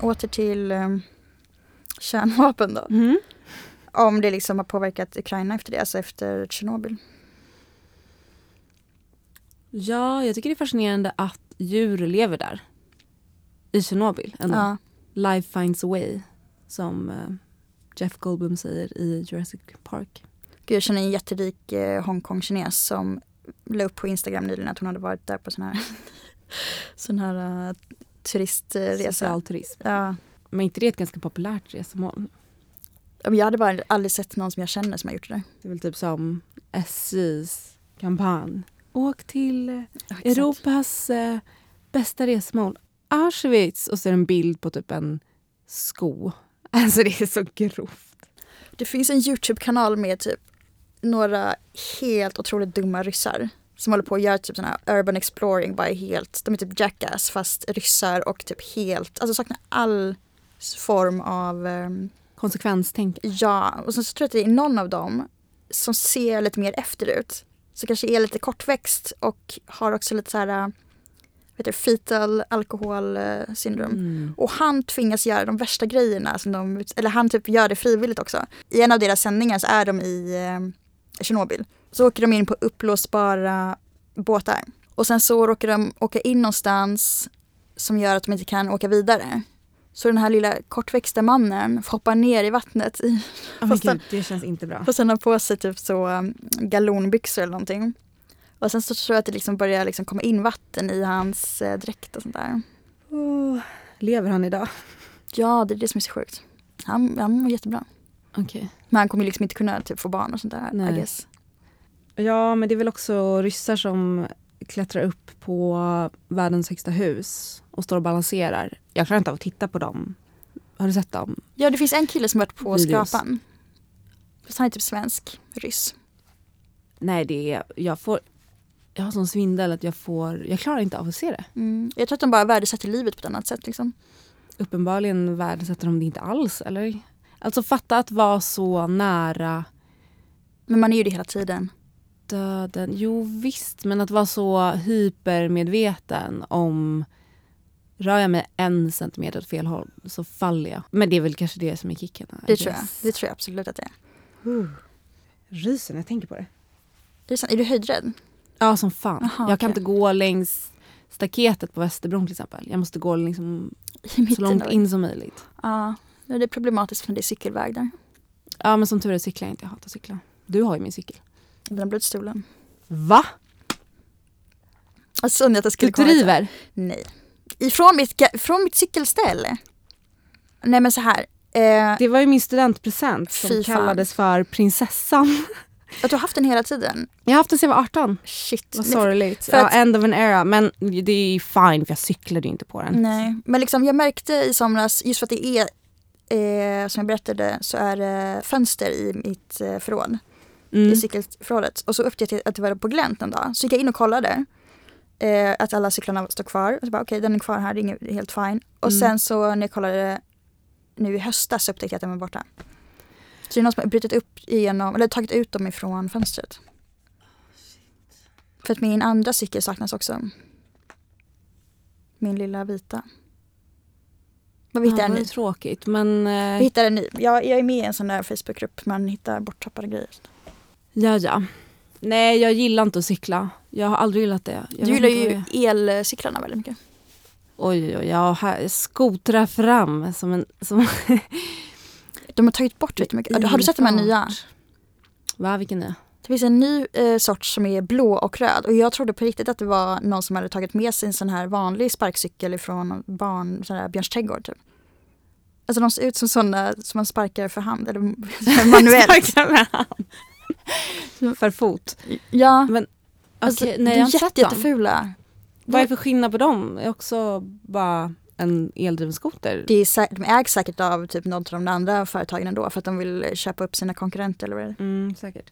Åter till um, kärnvapen då. Mm. Om det liksom har påverkat Ukraina efter det, alltså efter Tjernobyl. Ja, jag tycker det är fascinerande att djur lever där. I Tjernobyl. Ja. Life finds a way. Som eh, Jeff Goldblum säger i Jurassic Park. Gud, jag känner en jätterik eh, Hongkong-kines som la upp på Instagram nyligen att hon hade varit där på sån här, sån här uh, turistresa. Social turism. Ja. Men inte det är ett ganska populärt resmål? Jag hade bara aldrig sett någon som jag känner som har gjort det där. Det är väl typ som SJs kampanj. Åk till eh, Ja. Europas eh, bästa resmål. Auschwitz. Och så är det en bild på typ en sko. Alltså det är så grovt. Det finns en Youtube-kanal med typ några helt otroligt dumma ryssar som håller på att göra typ sån här urban exploring by helt, de är typ jackass fast ryssar och typ helt, alltså saknar all form av ehm, Konsekvenstänk. Ja, och sen så tror jag att det är någon av dem som ser lite mer efter ut. Så kanske är lite kortväxt och har också lite så här äh, vet du, fetal alkoholsyndrom. Mm. Och han tvingas göra de värsta grejerna, som de, eller han typ gör det frivilligt också. I en av deras sändningar så är de i eh, Tjernobyl. Så åker de in på uppblåsbara båtar. Och sen så råkar de åka in någonstans som gör att de inte kan åka vidare. Så den här lilla kortväxta mannen får hoppa ner i vattnet i, Oh, Fast gud, det känns inte bra. och sen ha på sig typ så um, galonbyxor eller någonting. Och sen så tror jag att det liksom börjar liksom komma in vatten i hans eh, dräkt och sånt där. Oh, lever han idag? Ja, det är det som är så sjukt. Han, han mår jättebra. Okej. Men han kommer liksom inte kunna typ, få barn och sånt där. Nej. I guess. Ja, men det är väl också ryssar som klättrar upp på världens högsta hus och står och balanserar. Jag klarar inte av att titta på dem. Har du sett dem? Ja, det finns en kille som varit på Videos. Skrapan. Fast han är typ svensk, ryss. Nej, det är... Jag får... Jag har sån svindel att jag får... Jag klarar inte av att se det. Mm. Jag tror att de bara värdesätter livet på ett annat sätt. Liksom. Uppenbarligen värdesätter de det inte alls, eller? Alltså fatta att vara så nära Men man är ju det hela tiden. Döden. Jo visst, men att vara så hypermedveten om rör jag mig en centimeter åt fel håll så faller jag. Men det är väl kanske det som är kicken. I Det tror jag. Det tror jag absolut att det är. Ryser när jag tänker på det. Sant? är du höjdrädd? Ja, som fan. Aha, jag kan okej. inte gå längs staketet på Västerbron till exempel. Jag måste gå liksom så långt in som möjligt. Ja, det är problematiskt för det är cykelväg där. Ja, men som tur är cyklar jag inte. Jag hatar cykla. Du har ju min cykel. Den har blivit stulen. Va? Alltså att jag Du skulle hit. driver? Nej. Ifrån mitt, från mitt cykelställ. Nej men så här. Eh, Det var ju min studentpresent som kallades för prinsessan. att du har haft den hela tiden. Jag har haft den sedan jag var 18. Shit. Vad sorgligt. Ja, end of an era. Men det är ju fine för jag cyklade ju inte på den. Nej, men liksom jag märkte i somras, just för att det är, eh, som jag berättade, så är det fönster i mitt eh, förråd. Mm. i cykelförrådet. Och så upptäckte jag att det var på glänt en dag. Så gick jag in och kollade eh, att alla cyklarna står kvar. Och så bara okej, den är kvar här, det är inget- helt fine. Och Mm. sen så när jag kollade nu i höstas så upptäckte jag att den var borta. Så det är någon som har brutit upp igenom, eller tagit ut dem ifrån fönstret. För att min andra cykel saknas också. Min lilla vita. Men vi Ja, hittar en ny. tråkigt men eh, Vi hittar en ny. Jag, jag är med i en sån där Facebookgrupp man hittar borttappade grejer. Ja ja. Nej jag gillar inte att cykla. Jag har aldrig gillat det. Jag Du gillar ju elcyklarna väldigt mycket. Oj oj oj, jag skotrar fram som en... Som De har tagit bort vet du mycket. Har du sett de här nya? Va, vilken nya? Det finns en ny eh, sort som är blå och röd och jag trodde på riktigt att det var någon som hade tagit med sig en sån här vanlig sparkcykel någon barn, sån här Björns trädgård typ. Alltså de ser ut som sådana som man sparkar för hand eller manuellt. För fot. ja, Men alltså, okej, nej de är jätte, jättefula. Vad är för skillnad på dem? Det är också bara en eldriven skoter. Det är, de ägs säkert av typ något av de andra företagen ändå för att de vill köpa upp sina konkurrenter eller vad det är. Mm, säkert.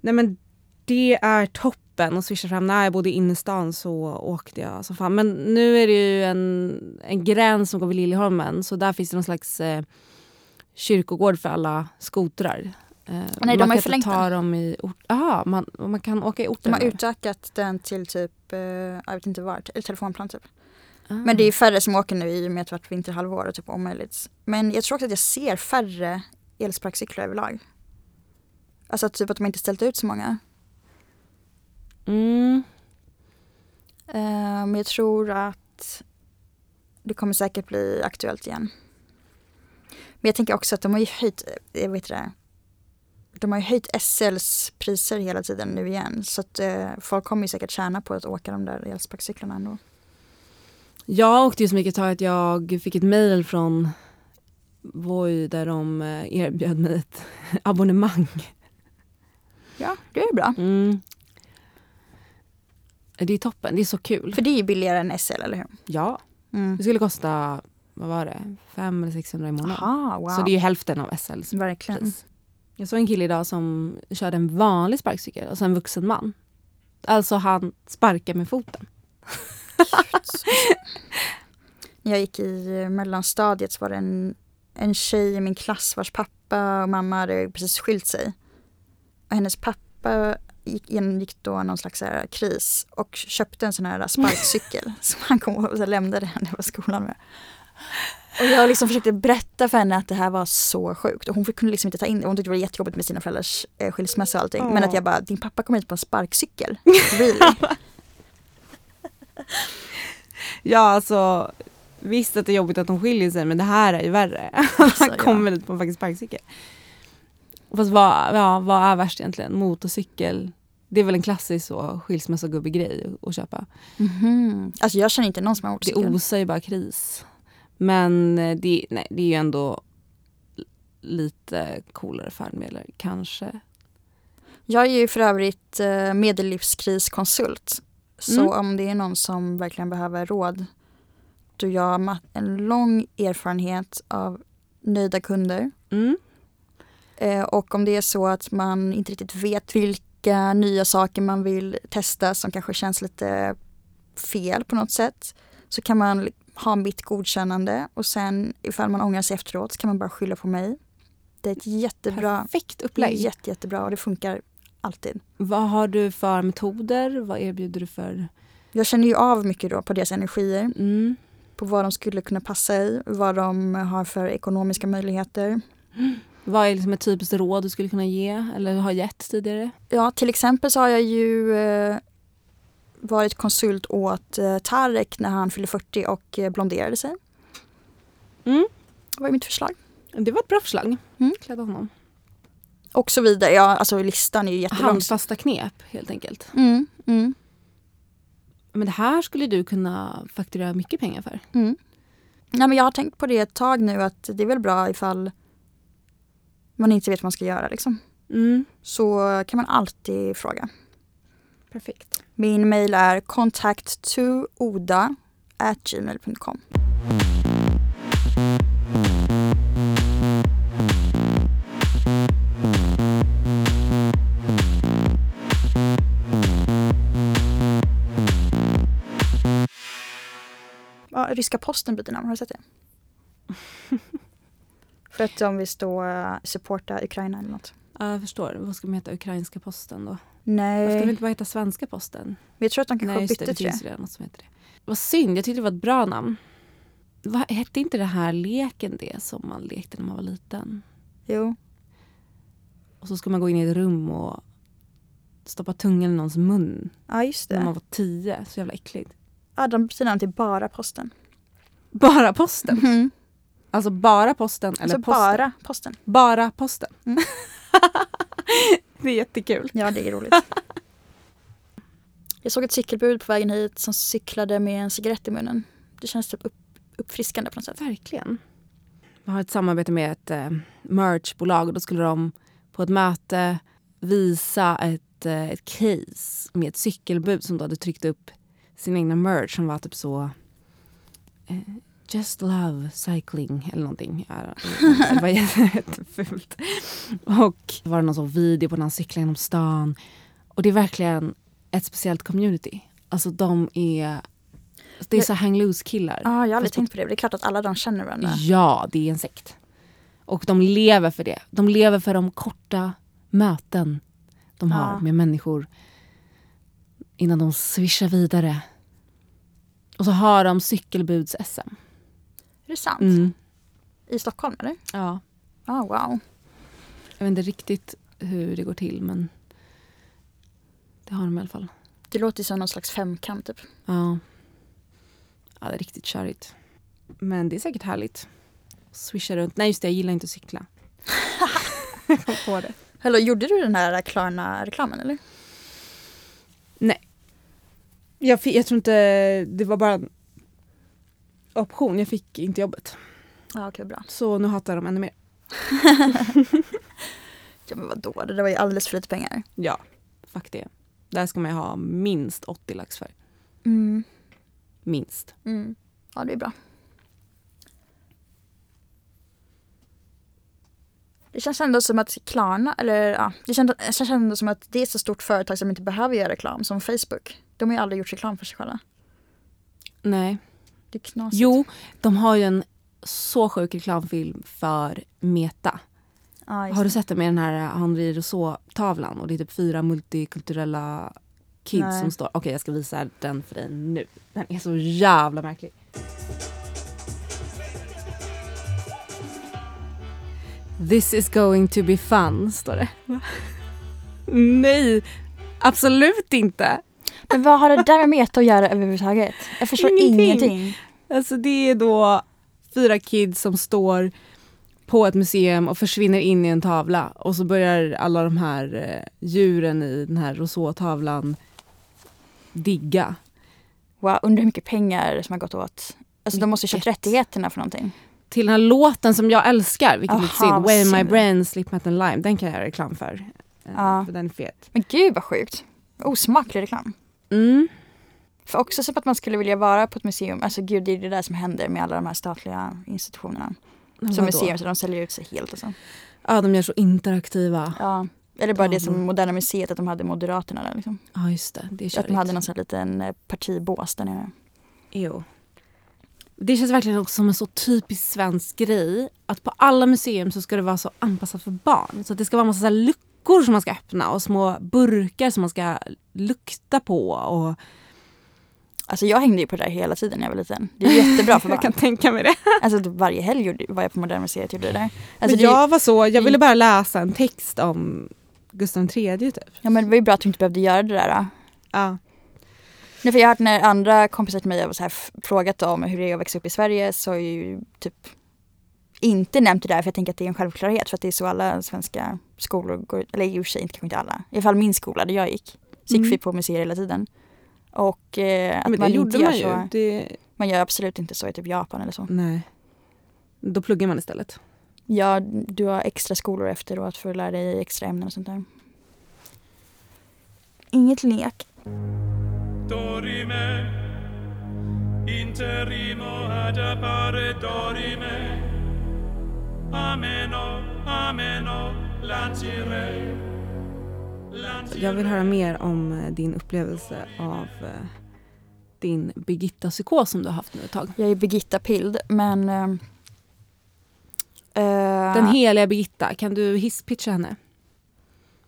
Nej men det är toppen att swisha fram. När jag bodde i innerstan så åkte jag som fan. Men nu är det ju en, en gräns som går vid Liljeholmen så där finns det någon slags eh, kyrkogård för alla skotrar. Eh, Nej, man de har kan ju inte förlängt ta dem i ort. Aha, man, man kan åka i orten. De har eller? utökat den till typ, eh, jag vet inte vart, eller telefonplan typ. Ah. Men det är färre som åker nu i och med att det varit vinterhalvår och typ omöjligt. Men jag tror också att jag ser färre elsparkcyklar överlag. Alltså typ att de inte ställt ut så många. Mm. Eh, Men jag tror att det kommer säkert bli aktuellt igen. Men jag tänker också att de har ju höjt, eh, jag vet det, de har ju höjt SLs priser hela tiden nu igen. Så att eh, folk kommer ju säkert tjäna på att åka de där elsparkcyklarna ändå. Jag åkte ju så mycket ett tag att jag fick ett mejl från Voi där de eh, erbjöd mig ett abonnemang. Ja, det är bra. Mm. Det är toppen, det är så kul. För det är ju billigare än SL, eller hur? Ja, Mm. det skulle kosta, vad var det, 500 eller 600 i månaden. Aha, wow. Så det är ju hälften av SLs Verkligen. pris. Jag såg en kille idag som körde en vanlig sparkcykel och sen en vuxen man. Alltså han sparkar med foten. När jag gick i eh, mellanstadiet så var det en, en tjej i min klass vars pappa och mamma hade precis skilt sig. Och hennes pappa gick, genomgick då någon slags här, kris och köpte en sån här sparkcykel som han kom och lämnade henne på skolan med. Och jag liksom försökte berätta för henne att det här var så sjukt och hon kunde liksom inte ta in det. Hon tyckte det var jättejobbigt med sina föräldrars eh, skilsmässa och allting. Men Åh. att jag bara, din pappa kom hit på en sparkcykel. Really? Ja, alltså visst att det är jobbigt att de skiljer sig men det här är ju värre. Alltså, Han kommer dit på en fucking sparkcykel. Fast vad, ja, vad är värst egentligen? Motorcykel? Det är väl en klassisk så skilsmässogubbegrej att köpa. Mhm. Alltså jag känner inte någon som har Det motorcykel. osar ju bara kris. Men eh, det, nej, det är ju ändå lite coolare färdmedel kanske. Jag är ju för övrigt eh, medellivskriskonsult. Så Mm. om det är någon som verkligen behöver råd då jag har en lång erfarenhet av nöjda kunder. Mm. Eh, och om det är så att man inte riktigt vet vilka nya saker man vill testa som kanske känns lite fel på något sätt så kan man ha mitt godkännande och sen ifall man ångrar sig efteråt så kan man bara skylla på mig. Det är ett jättebra, Perfekt upplägg. jätte, jättebra och det funkar alltid. Vad har du för metoder? Vad erbjuder du för... Jag känner ju av mycket då på deras energier, Mm. på vad de skulle kunna passa i, vad de har för ekonomiska möjligheter. Vad är liksom ett typiskt råd du skulle kunna ge eller har gett tidigare? Ja, till exempel så har jag ju eh, varit konsult åt eh, Tarek när han fyllde 40 och eh, blonderade sig. Mm. Det var mitt förslag. Det var ett bra förslag. Mm. Klädda honom. Och så vidare. Ja, alltså listan är ju jättelång. Handfasta knep helt enkelt. Mm, mm, Men det här skulle du kunna fakturera mycket pengar för. mm. Nej, men jag har tänkt på det ett tag nu att det är väl bra ifall man inte vet vad man ska göra. Liksom. Mm. Så kan man alltid fråga. Perfekt. Min mail är contact2oda@gmail.com. Ja, ryska posten byter namn, har du sett det? För att de vill stå uh, supporta Ukraina eller något. Ja, jag förstår. Vad ska de heta? Ukrainska posten då? Nej, Varför ska de men inte bara heta Svenska posten? jag tror att de kanske Nej, bytte Det det. finns redan något som heter det. Vad synd. Jag tyckte det var ett bra namn. Vad, hette inte det här leken det som man lekte när man var liten? Jo. Och så ska man gå in i ett rum och stoppa tungan i någons mun Ja, just när det. man var tio. Så jävla äckligt. Ja, de byter namn till bara posten. Bara posten? Mm. Alltså bara posten eller Alltså posten? bara posten. Bara posten. Mm. det är jättekul. Ja, det är roligt. Jag såg ett cykelbud på vägen hit som cyklade med en cigarett i munnen. Det känns typ upp, uppfriskande på något sätt. Verkligen. Jag har ett samarbete med ett eh, merchbolag och då skulle de på ett möte visa ett, eh, ett case med ett cykelbud som då hade tryckt upp sin egna merch som var typ så eh, Just love cycling eller någonting. Det var jättefult. Och det var någon sån video på när han cyklar genom stan. Och det är verkligen ett speciellt community. Alltså de är... Det är så hang loose killar. Ja, jag har aldrig tänkt på det. Det är klart att alla de känner varandra. Ja, det är en sekt. Och de lever för det. De lever för de korta möten de har Ja. med människor innan de svischar vidare. Och så har de cykelbuds-SM. Är det sant? Mm. I Stockholm eller? Ja. Ja, wow. Jag vet inte riktigt hur det går till men det har de i alla fall. Det låter som någon slags femkamp typ. Ja. ja, det är riktigt körigt. Men det är säkert härligt. Swisha runt. Nej just det, jag gillar inte att cykla. jag kom på det. Eller gjorde du den här Klarna-reklamen eller? Jag, fick, jag tror inte, det var bara option. Jag fick inte jobbet. Ja, okej bra. Så nu hatar de ännu mer. Ja men vadå, det där var ju alldeles för lite pengar. Ja, fuck det. Där ska man ju ha minst 80 lax för. Mm. Minst. Mm. Ja, det är bra. Det känns ändå som att Klarna, eller ja, det känns, det känns ändå som att det är ett så stort företag som inte behöver göra reklam som Facebook. De har ju aldrig gjort reklam för sig själva. Nej. Det är knasigt. Jo, de har ju en så sjuk reklamfilm för Meta. Just Har du sett det med den här Henri Rousseau-tavlan? Och det är typ fyra multikulturella kids Nej. som står... Okej, jag ska visa den för dig nu. Den är så jävla märklig. This is going to be fun, står det. Nej, absolut inte. Men vad har det där med meta att göra överhuvudtaget? Jag förstår Ingenting. ingenting. Alltså det är då fyra kids som står på ett museum och försvinner in i en tavla och så börjar alla de här eh, djuren i den här Rousseau-tavlan digga. Wow, undrar hur mycket pengar som har gått åt. Alltså de måste ju köpt rättigheterna för någonting. Till den här låten som jag älskar, vilket är lite synd, Way My. Brain, Slipknot and Lime, den kan jag göra reklam för. Eh, Ja. För den är fet. Men gud vad sjukt. Osmaklig reklam. Mm. För också som att man skulle vilja vara på ett museum. Alltså gud, det är det där som händer med alla de här statliga institutionerna. Som Vadå? museum, så de säljer ut sig helt alltså. Ja, de gör så interaktiva. Ja. Eller bara det som. Moderna Museet, att de hade Moderaterna där liksom. Ja, just det. Det är Att de hade någon sån här liten eh, partibås där nere. Jo. Det känns verkligen också som en så typisk svensk grej. Att på alla museum så ska det vara så anpassat för barn. Så att det ska vara en massa så luckor som man ska öppna och små burkar som man ska lukta på. Och Alltså jag hängde ju på det där hela tiden när jag var liten. Det är jättebra för jag kan barn. tänka mig det. Alltså typ varje helg var jag på Moderna Museet och gjorde det där. Alltså Men jag var så, jag ville bara läsa en text om Gustav III typ. Ja men det var ju bra att du inte behövde göra det där. Då. Ja. Nej, för jag har hört när andra kompisar till mig har så här frågat om hur det är att växa upp i Sverige så jag ju typ inte nämnt det där för jag tänker att det är en självklarhet för att det är så alla svenska skolor går, eller i och för sig inte, kanske inte alla, i alla fall min skola där jag gick. Så gick Mm. vi på museer hela tiden. Och eh, att Men det man gjorde inte gör man ju. så, Det, man gör absolut inte så i typ Japan eller så. nej. Då pluggar man istället. Ja, du har extra skolor efteråt för att lära dig extra ämnen och sånt där. Inget lek. dorime interimo ad appare dorime ameno ameno lancire Jag vill höra mer om eh, din upplevelse av eh, din Birgitta-psykos som du har haft nu ett tag. Jag är Birgitta Pild men eh, Den heliga Birgitta, kan du hisspitcha henne?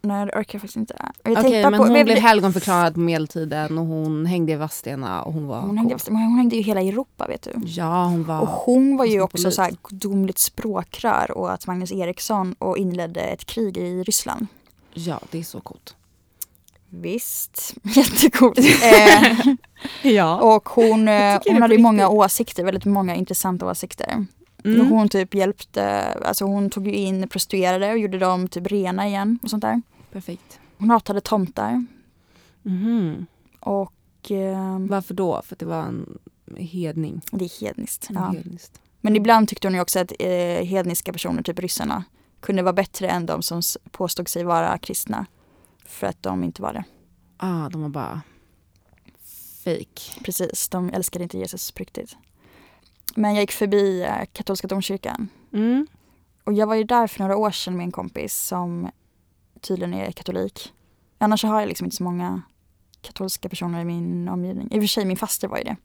Nej det orkar jag faktiskt inte. Okej, tänkte men på- hon jag- blev helgonförklarad på medeltiden och hon hängde i Vadstena och hon var hon, hängde, men hon hängde ju hela Europa vet du. Ja, hon var... Och hon var ju också så här gudomligt språkrör och att Magnus Eriksson och inledde ett krig i Ryssland. Ja, det är så coolt. Visst, jättecoolt. eh, Ja. och hon, eh, hon hade ju många åsikter, väldigt många intressanta åsikter. Mm. Hon typ hjälpte, alltså hon tog ju in prostituerade och gjorde dem typ rena igen och sånt där. Perfekt. Hon hatade tomtar Mhm. och eh, Varför då? För att det var en hedning. det är hedniskt. Ja. hednist. Men ibland tyckte hon ju också att eh, hedniska personer, typ ryssarna, kunde vara bättre än de som påstod sig vara kristna. För att de inte var det. Ah, de var bara fake. Precis, de älskade inte Jesus på riktigt. Men jag gick förbi eh, katolska domkyrkan. Mm. Och jag var ju där för några år sedan med en kompis som tydligen är katolik. Annars har jag liksom inte så många katolska personer i min omgivning. I och för sig min faster var ju det.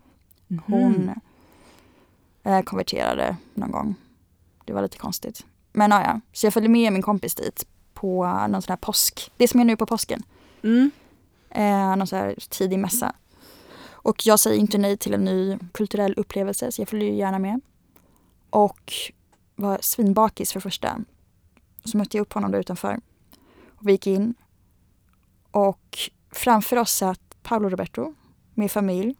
Hon Mm. konverterade någon gång. Det var lite konstigt. Men ja, ja, så jag följde med min kompis dit på någon sån här påsk. Det som är nu på påsken. Mm. Eh, någon sån här tidig mässa. Och jag säger inte nej till en ny kulturell upplevelse så jag följer gärna med. Och var svinbakis för första. Så mötte jag upp honom där utanför. Och vi gick in. Och framför oss satt Paolo Roberto med familj.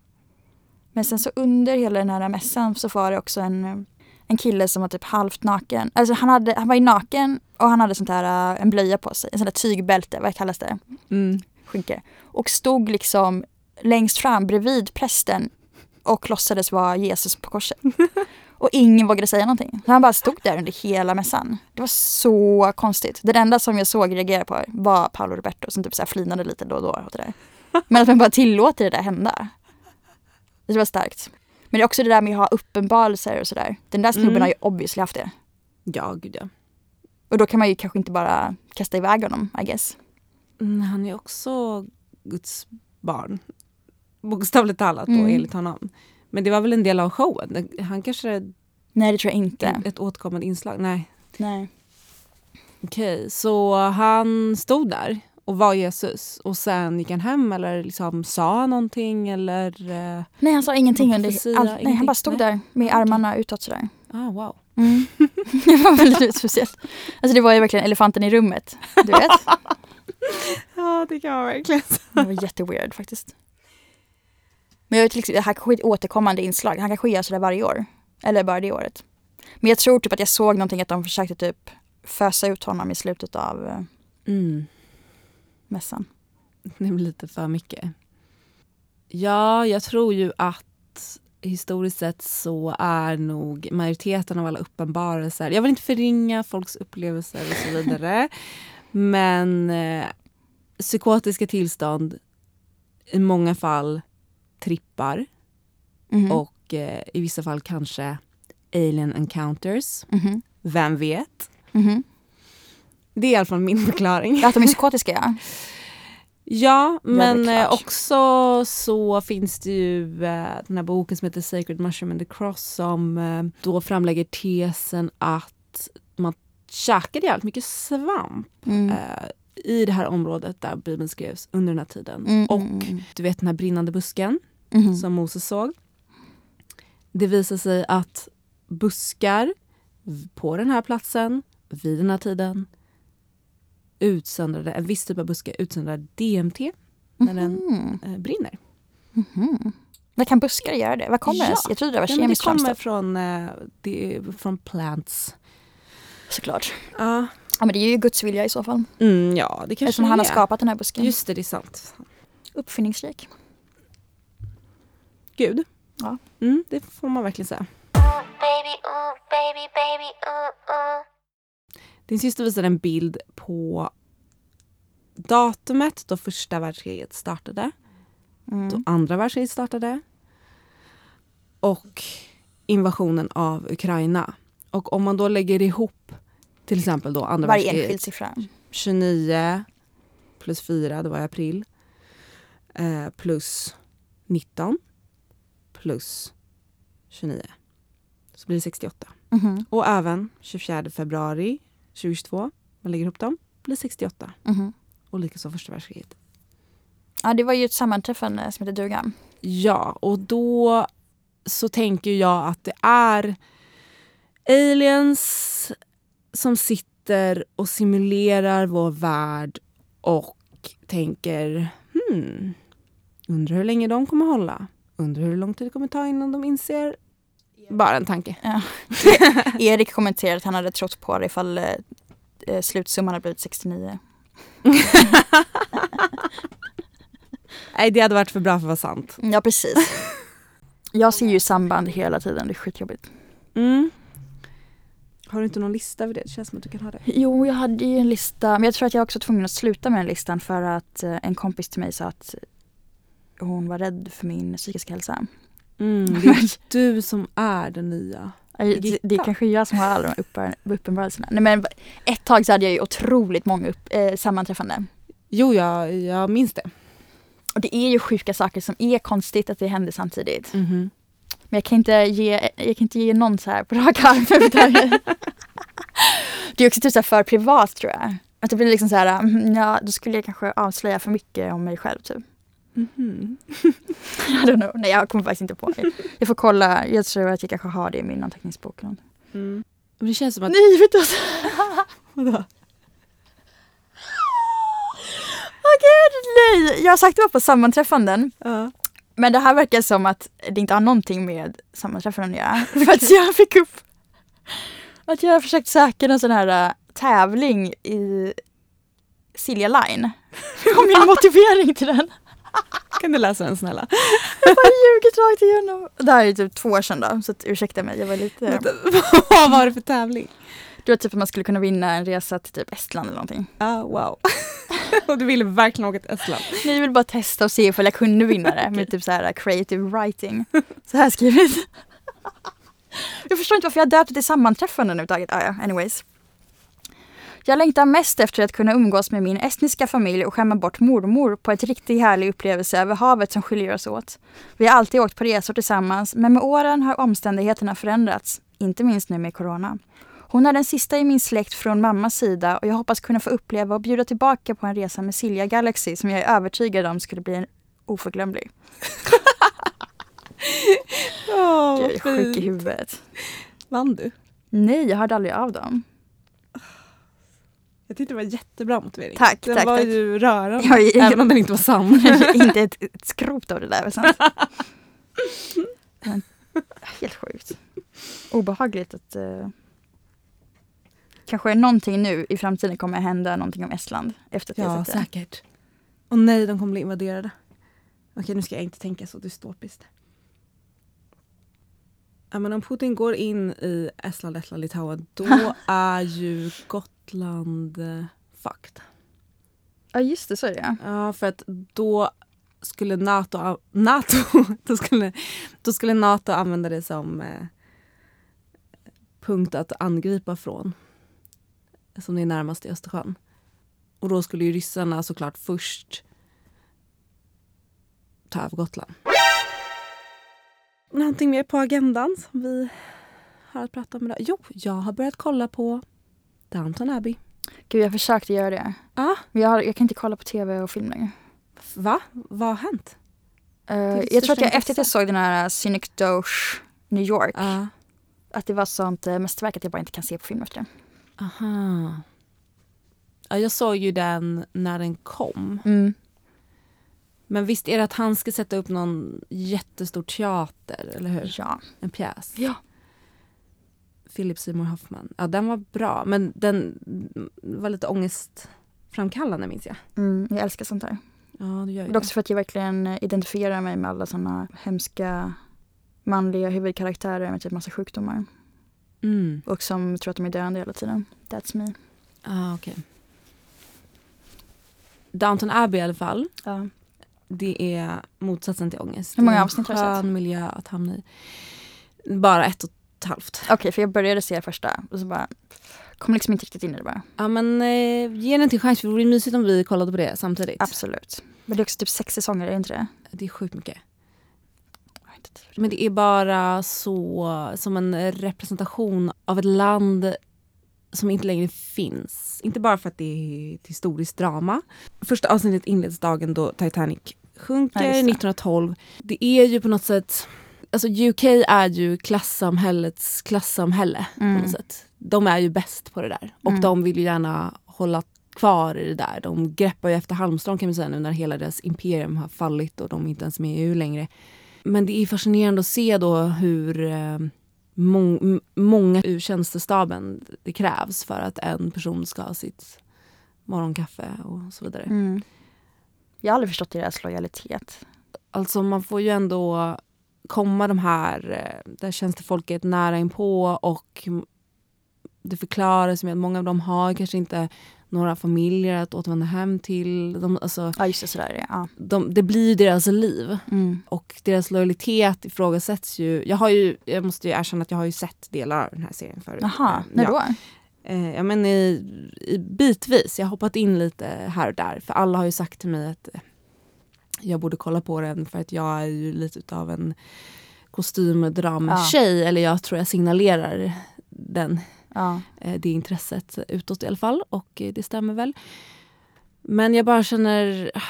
Men sen så under hela den här mässan så var det också en, en kille som var typ halvt naken. Alltså han, hade, han var ju naken och han hade sånt här, äh, en blöja på sig. En sån där tygbälte, vad kallas det? Mm. skynke och stod liksom längst fram bredvid prästen och låtsades vara Jesus på korset. Och ingen vågade säga någonting. Så han bara stod där under hela mässan. Det var så konstigt. Det enda som jag såg reagera på var Paolo Roberto som typ så här flinade lite då och då åt det där. Men att man bara tillåter det där hända. Det var starkt. Men det är också det där med att ha uppenbarelser och sådär. Den där snubben Mm. har ju obviously haft det. Ja, gud ja. Och då kan man ju kanske inte bara kasta iväg honom, I guess. Mm, han är också Guds barn. Bokstavligt talat då, Mm. enligt honom. Men det var väl en del av showen? Han kanske Nej, det tror jag inte. ett återkommande inslag? Nej. Nej. Okej, så han stod där och var Jesus och sen gick han hem eller liksom sa någonting eller? eh, Nej han sa ingenting under profetia, allt. Nej han bara stod Nej. där med Okej. armarna utåt sådär. Ah, wow. Mm. det var väldigt speciellt. Alltså det var ju verkligen elefanten i rummet. Du vet? Ja, det kan man verkligen Det var jätteweird faktiskt. Men jag liksom, det här kanske är ett återkommande inslag. Han kanske gör sådär varje år. Eller bara det året. Men jag tror typ att jag såg någonting att de försökte typ fösa ut honom i slutet av eh, mm. mässan. Det blir lite för mycket. Ja, jag tror ju att historiskt sett så är nog majoriteten av alla uppenbarelser, jag vill inte förringa folks upplevelser och så vidare, men eh, psykotiska tillstånd i många fall trippar Mhm. och eh, i vissa fall kanske alien encounters. Mhm. Vem vet? Mhm. Det är i alla fall min förklaring. Att de är psykotiska ja. Ja, men klart. eh, också så finns det ju eh, den här boken som heter Sacred Mushroom and the Cross som eh, då framlägger tesen att man käkade jävligt mycket svamp Mm. eh, i det här området där Bibeln skrevs under den här tiden. Mm, Och mm, mm. du vet den här brinnande busken Mhm. som Moses såg. Det visar sig att buskar på den här platsen vid den här tiden utsöndrade, en viss typ av buskar utsöndrar DMT när den Mhm. eh, brinner. Mhm. Vad kan buskar göra det? Vad kommer Ja. det? Jag trodde det var Ja, men det kemiskt kommer från, eh, det är från plants. Såklart. Ja, Ja men det är ju Guds vilja i så fall. mm, ja det kanske Eftersom han har skapat den här busken. Just det, det är sant. Uppfinningsrik. Gud. Ja. Mm, det får man verkligen säga. Ooh, baby, ooh, baby, baby, ooh. Din syster visade en bild på datumet då första världskriget startade, Mm. då andra världskriget startade och invasionen av Ukraina. Och om man då lägger ihop till exempel då andra Varje världskriget enskild siffra. 29 plus 4, det var i april. Eh, plus 19 plus 29. Så blir det 68. Mhm. Och även 24 februari 2022, man lägger ihop dem, blir 68. Mhm. Och likaså första världskriget. Ja det var ju ett sammanträffande som heter duga. Ja, och då så tänker jag att det är aliens som sitter och simulerar vår värld och tänker hmm, undrar hur länge de kommer hålla. Undrar hur lång tid det kommer ta innan de inser. Bara en tanke. Ja. Erik kommenterade att han hade trott på det ifall eh, eh, slutsumman hade blivit 69. Nej, det hade varit för bra för att vara sant. Ja precis. Jag ser ju samband hela tiden, det är skitjobbigt. Mm. Har du inte någon lista över det? Det känns som att du kan ha det. Jo, jag hade ju en lista, men jag tror att jag också var tvungen att sluta med den listan för att eh, en kompis till mig sa att hon var rädd för min psykiska hälsa. Mm, det är du som är den nya. Det, det är kanske jag som har alla de uppenbar- uppenbarelserna. Nej men ett tag så hade jag ju otroligt många upp, eh, sammanträffanden. Jo, jag, jag minns det. Och det är ju sjuka saker som är konstigt att det händer samtidigt. Mhm. Men jag kan inte ge, jag kan inte ge någon så här på rak arm. Det är också typ så för privat tror jag. Att det blir liksom så här, mm, ja då skulle jag kanske avslöja för mycket om mig själv typ. Mhm. I don't know. Nej jag kommer faktiskt inte på det. Jag får kolla, jag tror att jag kanske har det i min anteckningsbok. Mm. Men Det känns som att... Nej vet du Vadå? Åh gud nej! Jag har sagt det var på sammanträffanden. Ja. Men det här verkar som att det inte har någonting med sammanträffanden att göra. För att jag fick upp att jag har försökt söka någon sån här äh, tävling i Silja Line. Och min motivering till den. Kan du läsa den snälla? Jag bara ljugit rakt igenom. Det här är typ två år sedan då, så att, ursäkta mig. Jag var lite... Vad var det för tävling? Det var typ att man skulle kunna vinna en resa till typ Estland eller någonting. Ah, wow. och du ville verkligen åka till Estland? Nej, jag ville bara testa och se ifall jag kunde vinna det med typ så här creative writing. Så här skrivit. Jag förstår inte varför jag döpt det till sammanträffanden överhuvudtaget. Ah, ja, anyways. Jag längtar mest efter att kunna umgås med min estniska familj och skämma bort mormor på ett riktigt härlig upplevelse över havet som skiljer oss åt. Vi har alltid åkt på resor tillsammans men med åren har omständigheterna förändrats, inte minst nu med corona. Hon är den sista i min släkt från mammas sida och jag hoppas kunna få uppleva och bjuda tillbaka på en resa med Silja Galaxy som jag är övertygad om skulle bli en oförglömlig. Oh, Jag är sjuk i huvudet. Vann du? Nej, jag hörde aldrig av dem. Jag tyckte det var jättebra motivering. Tack, den tack, var tack. ju rörande. Jag är- Även om den inte var sann. inte ett, ett skrot av det där. var sant. Men, helt sjukt. Obehagligt att... Uh, kanske någonting nu i framtiden kommer hända någonting om Estland efter att jag ja, har sett det. säkert. Och nej, de kommer bli invaderade. Okej, nu ska jag inte tänka så dystopiskt. Men om Putin går in i Estland, Lettland, Litauen, då är ju Gotland eh, fucked. Ja just det, så är det Ja, för att då skulle NATO, NATO, då skulle, då skulle NATO använda det som eh, punkt att angripa från. Som det är närmast i Östersjön. Och då skulle ju ryssarna såklart först ta över Gotland. Någonting mer på agendan som vi har att prata om idag? Jo, jag har börjat kolla på Downton Abbey. Gud jag försökte göra det. Ja, Men jag, har, jag kan inte kolla på tv och film längre. va? Vad har hänt? Eh, ditt jag tror att jag efter att jag såg den här Cynic Doge New York, Ja. att det var sånt uh, mästerverk att jag bara inte kan se på film efter det. Aha. Ja, jag såg ju den när den kom. Mm. Men visst är det att han ska sätta upp någon jättestor teater, eller hur? Ja. En pjäs. ja. Philip Seymour Hoffman. Ja, den var bra, men den var lite ångestframkallande minns jag. Mm, jag älskar sånt här. Ja, det gör ju Det är också för att jag verkligen identifierar mig med alla såna hemska manliga huvudkaraktärer med typ massa sjukdomar. Mm. Och som tror att de är döende hela tiden. That's me. Ah, okej. Downton Abbey i alla fall. Ja. Det är motsatsen till ångest. Hur många avsnitt har du sett? skön miljö att hamna i. Bara ett och ett halvt. Okej, för jag började se första och så bara kom liksom inte riktigt in i det bara. Ja men eh, ge den till chans för det vore mysigt om vi kollade på det samtidigt. Absolut. Men det är också typ sex säsonger, är det inte det? Det är sjukt mycket. Men det är bara så som en representation av ett land som inte längre finns. Inte bara för att det är ett historiskt drama. Första avsnittet inleds dagen då Titanic sjunker Ja, just det. 1912. Det är ju på något sätt... Alltså UK är ju klassamhällets klassamhälle på Mm. något sätt. De är ju bäst på det där. Och Mm. de vill ju gärna hålla kvar i det där. De greppar ju efter halmstrån kan man säga nu när hela deras imperium har fallit och de är inte ens med i EU längre. Men det är fascinerande att se då hur eh, många ur tjänstestaben det krävs för att en person ska ha sitt morgonkaffe och så vidare. Mm. Jag har aldrig förstått deras lojalitet. Alltså man får ju ändå komma de här, eh, där tjänstefolket nära inpå och det förklaras med att många av dem har kanske inte några familjer att återvända hem till. De, alltså, Ja just det, sådär. Ja. de, det blir ju deras liv. Mm. Och deras lojalitet ifrågasätts ju. Jag, har ju. jag måste ju erkänna att jag har ju sett delar av den här serien förut. Jaha, Eh, när ja. då? Eh, ja, men i, i bitvis. Jag har hoppat in lite här och där. För alla har ju sagt till mig att eh, jag borde kolla på den för att jag är ju lite utav en kostymdram-tjej. Eller jag tror jag signalerar den, Ja. eh, det intresset utåt i alla fall. Och eh, det stämmer väl. Men jag bara känner ah,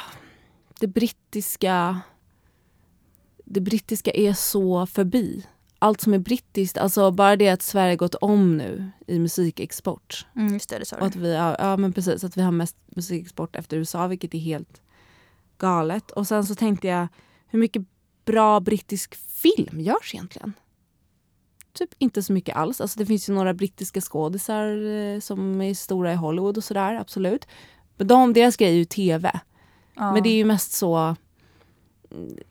det brittiska det brittiska är så förbi. Allt som är brittiskt, alltså bara det att Sverige gått om nu i musikexport. Mm, just det, det sa Och att du. vi, ja, ja men precis, att vi har mest musikexport efter USA vilket är helt galet. Och sen så tänkte jag, hur mycket bra brittisk film görs egentligen? Typ inte så mycket alls. Alltså det finns ju några brittiska skådisar eh, som är stora i Hollywood och sådär, absolut. Men de, deras grej är ju tv. Ja. Men det är ju mest så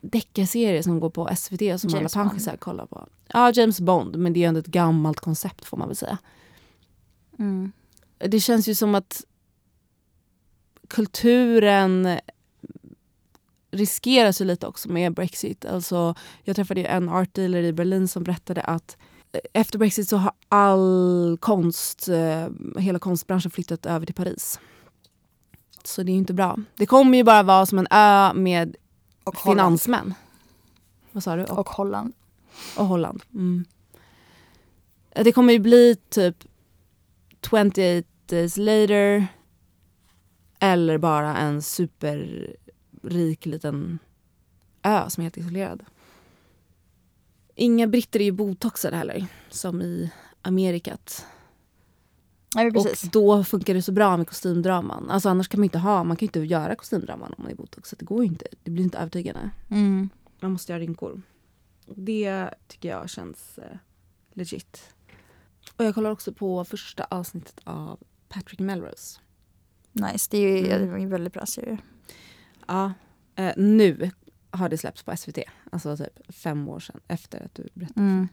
deckarserier som går på SVT som James alla panschisar kollar på. Ja, James Bond, men det är ändå ett gammalt koncept får man väl säga. Mm. Det känns ju som att kulturen riskeras ju lite också med Brexit. Alltså, jag träffade ju en art dealer i Berlin som berättade att efter Brexit så har all konst, eh, hela konstbranschen flyttat över till Paris. Så det är ju inte bra. Det kommer ju bara vara som en ö med Och Holland. finansmän. Vad sa du? Och, Och Holland. och Holland. Mm. Det kommer ju bli typ 28 days later eller bara en superrik liten ö som är helt isolerad. Inga britter är ju botoxade heller, som i Amerikat. Nej, men precis. Och då funkar det så bra med kostymdraman. Alltså annars kan man inte ha, man kan inte göra kostymdraman om man är botox. Det går ju inte. Det blir inte övertygande. Mm. Man måste göra rynkor. Det tycker jag känns eh, legit. Och jag kollar också på första avsnittet av Patrick Melrose. Nice, det är ju Mm. en väldigt bra serie. Ja, eh, nu har det släppts på SVT. Alltså typ fem år sedan efter att du berättade. Mm.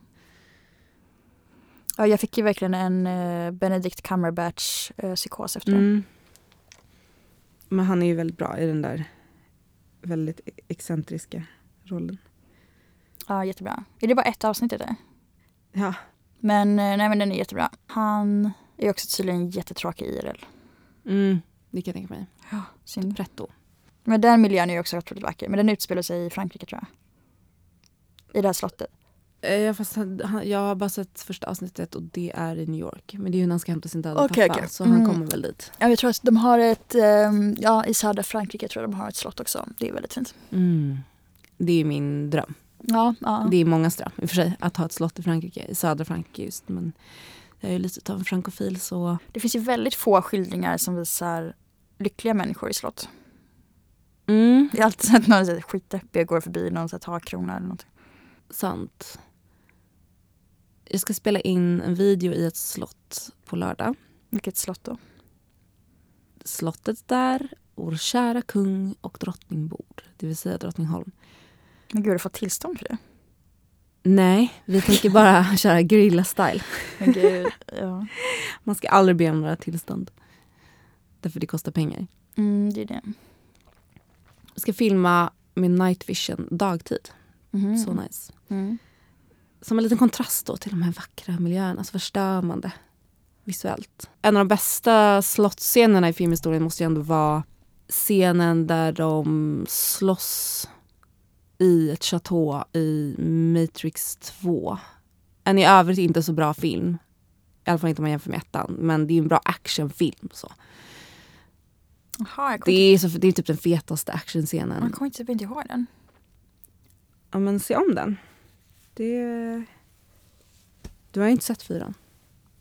Ja, jag fick ju verkligen en eh, Benedict Cumberbatch eh, efter. Mm. Men han är ju väldigt bra i den där väldigt e- excentriska rollen. Ja, jättebra. Är det bara ett avsnitt i det? Ja, Men eh, nej men den är jättebra. Han är också tydligen jättetråkig IRL. mm, det kan jag tänka mig. Ja, synd. Pretto. Men den miljön är ju också otroligt vacker. Men den utspelar sig i Frankrike tror jag. I det här slottet. Eh, Jag, fast, han- han- jag har bara sett första avsnittet och det är i New York. Men det är ju när han ska hämta sin döda Okej, pappa. okej. Så han Mm. kommer väl dit. Ja, jag tror att de har ett, ehm, ja i södra Frankrike tror jag de har ett slott också. Det är väldigt fint. Mm. Det är min dröm. Ja, ja. Det är mångas dröm i och för sig att ha ett slott i Frankrike, i södra Frankrike just. Men jag är ju lite av en frankofil så Det finns ju väldigt få skildringar som visar lyckliga människor i slott. mm, Jag har alltid sett någon skitdeppig går förbi någon så här takkrona eller något. sant. Jag ska spela in en video i ett slott på lördag. Vilket slott då? Slottet där vår kära kung och drottning bor, det vill säga Drottningholm. Men gud, har du fått tillstånd för det? Nej, vi tänker bara köra guerrilla-style. Men gud, ja. Man ska aldrig be om några tillstånd. Därför det kostar pengar. Mm, det är det. Jag ska filma med night vision dagtid. Mhm. Så nice. Mm. Som en liten kontrast då till de här vackra miljöerna. Så förstörmande visuellt. En av de bästa slottsscenerna i filmhistorien måste ju ändå vara scenen där de slåss i ett chateau i Matrix 2. En i övrigt inte så bra film. I alla fall inte om man jämför med ettan. Men det är en bra actionfilm. Så. Jag Det, är så, det är typ den fetaste actionscenen. jag kommer typ inte ihåg den. Ja men se om den. Det... Du har inte sett fyran.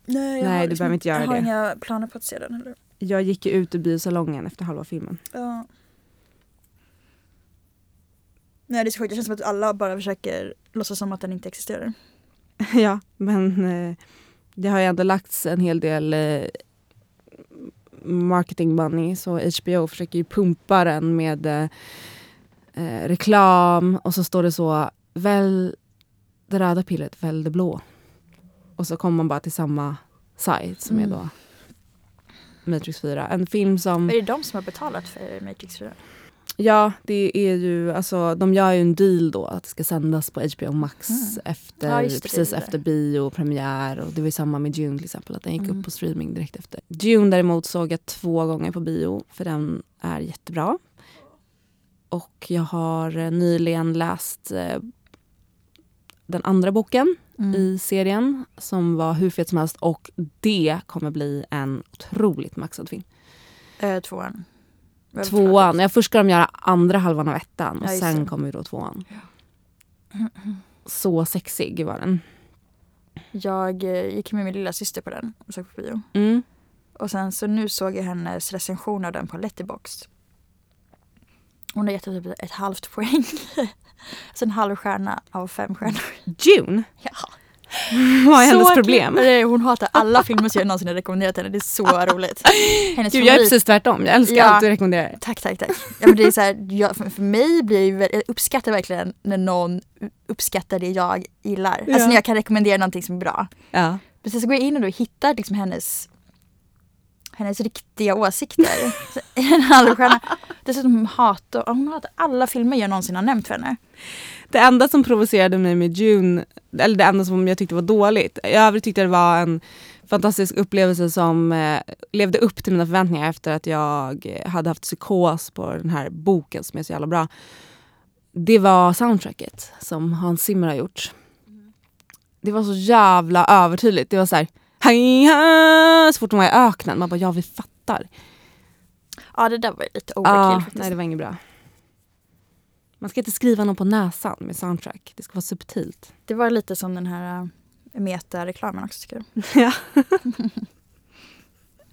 Nej, Nej, du behöver inte göra jag har det. inga planer på att se den heller. Jag gick ju ut ur biosalongen efter halva filmen. Ja. Nej, det är så sjukt. Det känns som att alla bara försöker låtsas som att den inte existerar. ja, men eh, det har ju ändå lagts en hel del eh, marketing money så HBO försöker ju pumpa den med eh, eh, reklam och så står det så välj det röda pillret, välj det blå. Och så kommer man bara till samma sajt som Mm. är då Matrix 4. En film som... Är det de som har betalat för Matrix 4? Ja, det är ju, alltså de gör ju en deal då att det ska sändas på HBO Max Mm. efter, Ja, det, precis det efter biopremiär och det var ju samma med Dune till exempel att den gick Mm. upp på streaming direkt efter. Dune däremot såg jag två gånger på bio för den är jättebra. Och jag har eh, nyligen läst eh, den andra boken Mm. i serien som var hur fet som helst och det kommer bli en otroligt maxad film. Eh, tvåan. Tvåan, ja, först ska de göra andra halvan av ettan och Ja, sen kommer ju då tvåan. Så sexig var den. Jag eh, gick med min lilla syster på den och såg på bio. Mm. Och sen så nu såg jag hennes recension av den på Letterboxd. Hon har gett typ ett halvt poäng. alltså en halv stjärna av fem stjärnor. June, Ja. vad är hennes Så problem? kul. Nej, Hon hatar alla filmer som jag någonsin har rekommenderat henne. Det är så roligt. Hennes Gud, jag är precis tvärtom. Jag älskar Ja. allt du rekommenderar. Tack, tack, tack. Ja, men det är så här, jag, för, mig blir väl- jag uppskattar verkligen när någon uppskattar det jag gillar. Ja. Alltså när jag kan rekommendera någonting som är bra. Ja. Precis, så går jag in och då hittar liksom hennes, hennes riktiga åsikter. En halv stjärna. Dessutom hatar, hon hatar alla filmer jag någonsin har nämnt för henne. Det enda som provocerade mig med June, eller det enda som jag tyckte var dåligt, i övrigt tyckte det var en fantastisk upplevelse som eh, levde upp till mina förväntningar efter att jag eh, hade haft psykos på den här boken som är så jävla bra. Det var soundtracket som Hans Zimmer har gjort. Det var så jävla övertydligt. Det var så här! Så fort de var i öknen. Man bara, ja vi fattar. Ja det där var lite overkill Ja, faktiskt. nej det var inget bra. Man ska inte skriva någon på näsan med soundtrack. Det ska vara subtilt. Det var lite som den här uh, meta-reklamen också tycker jag. Ja.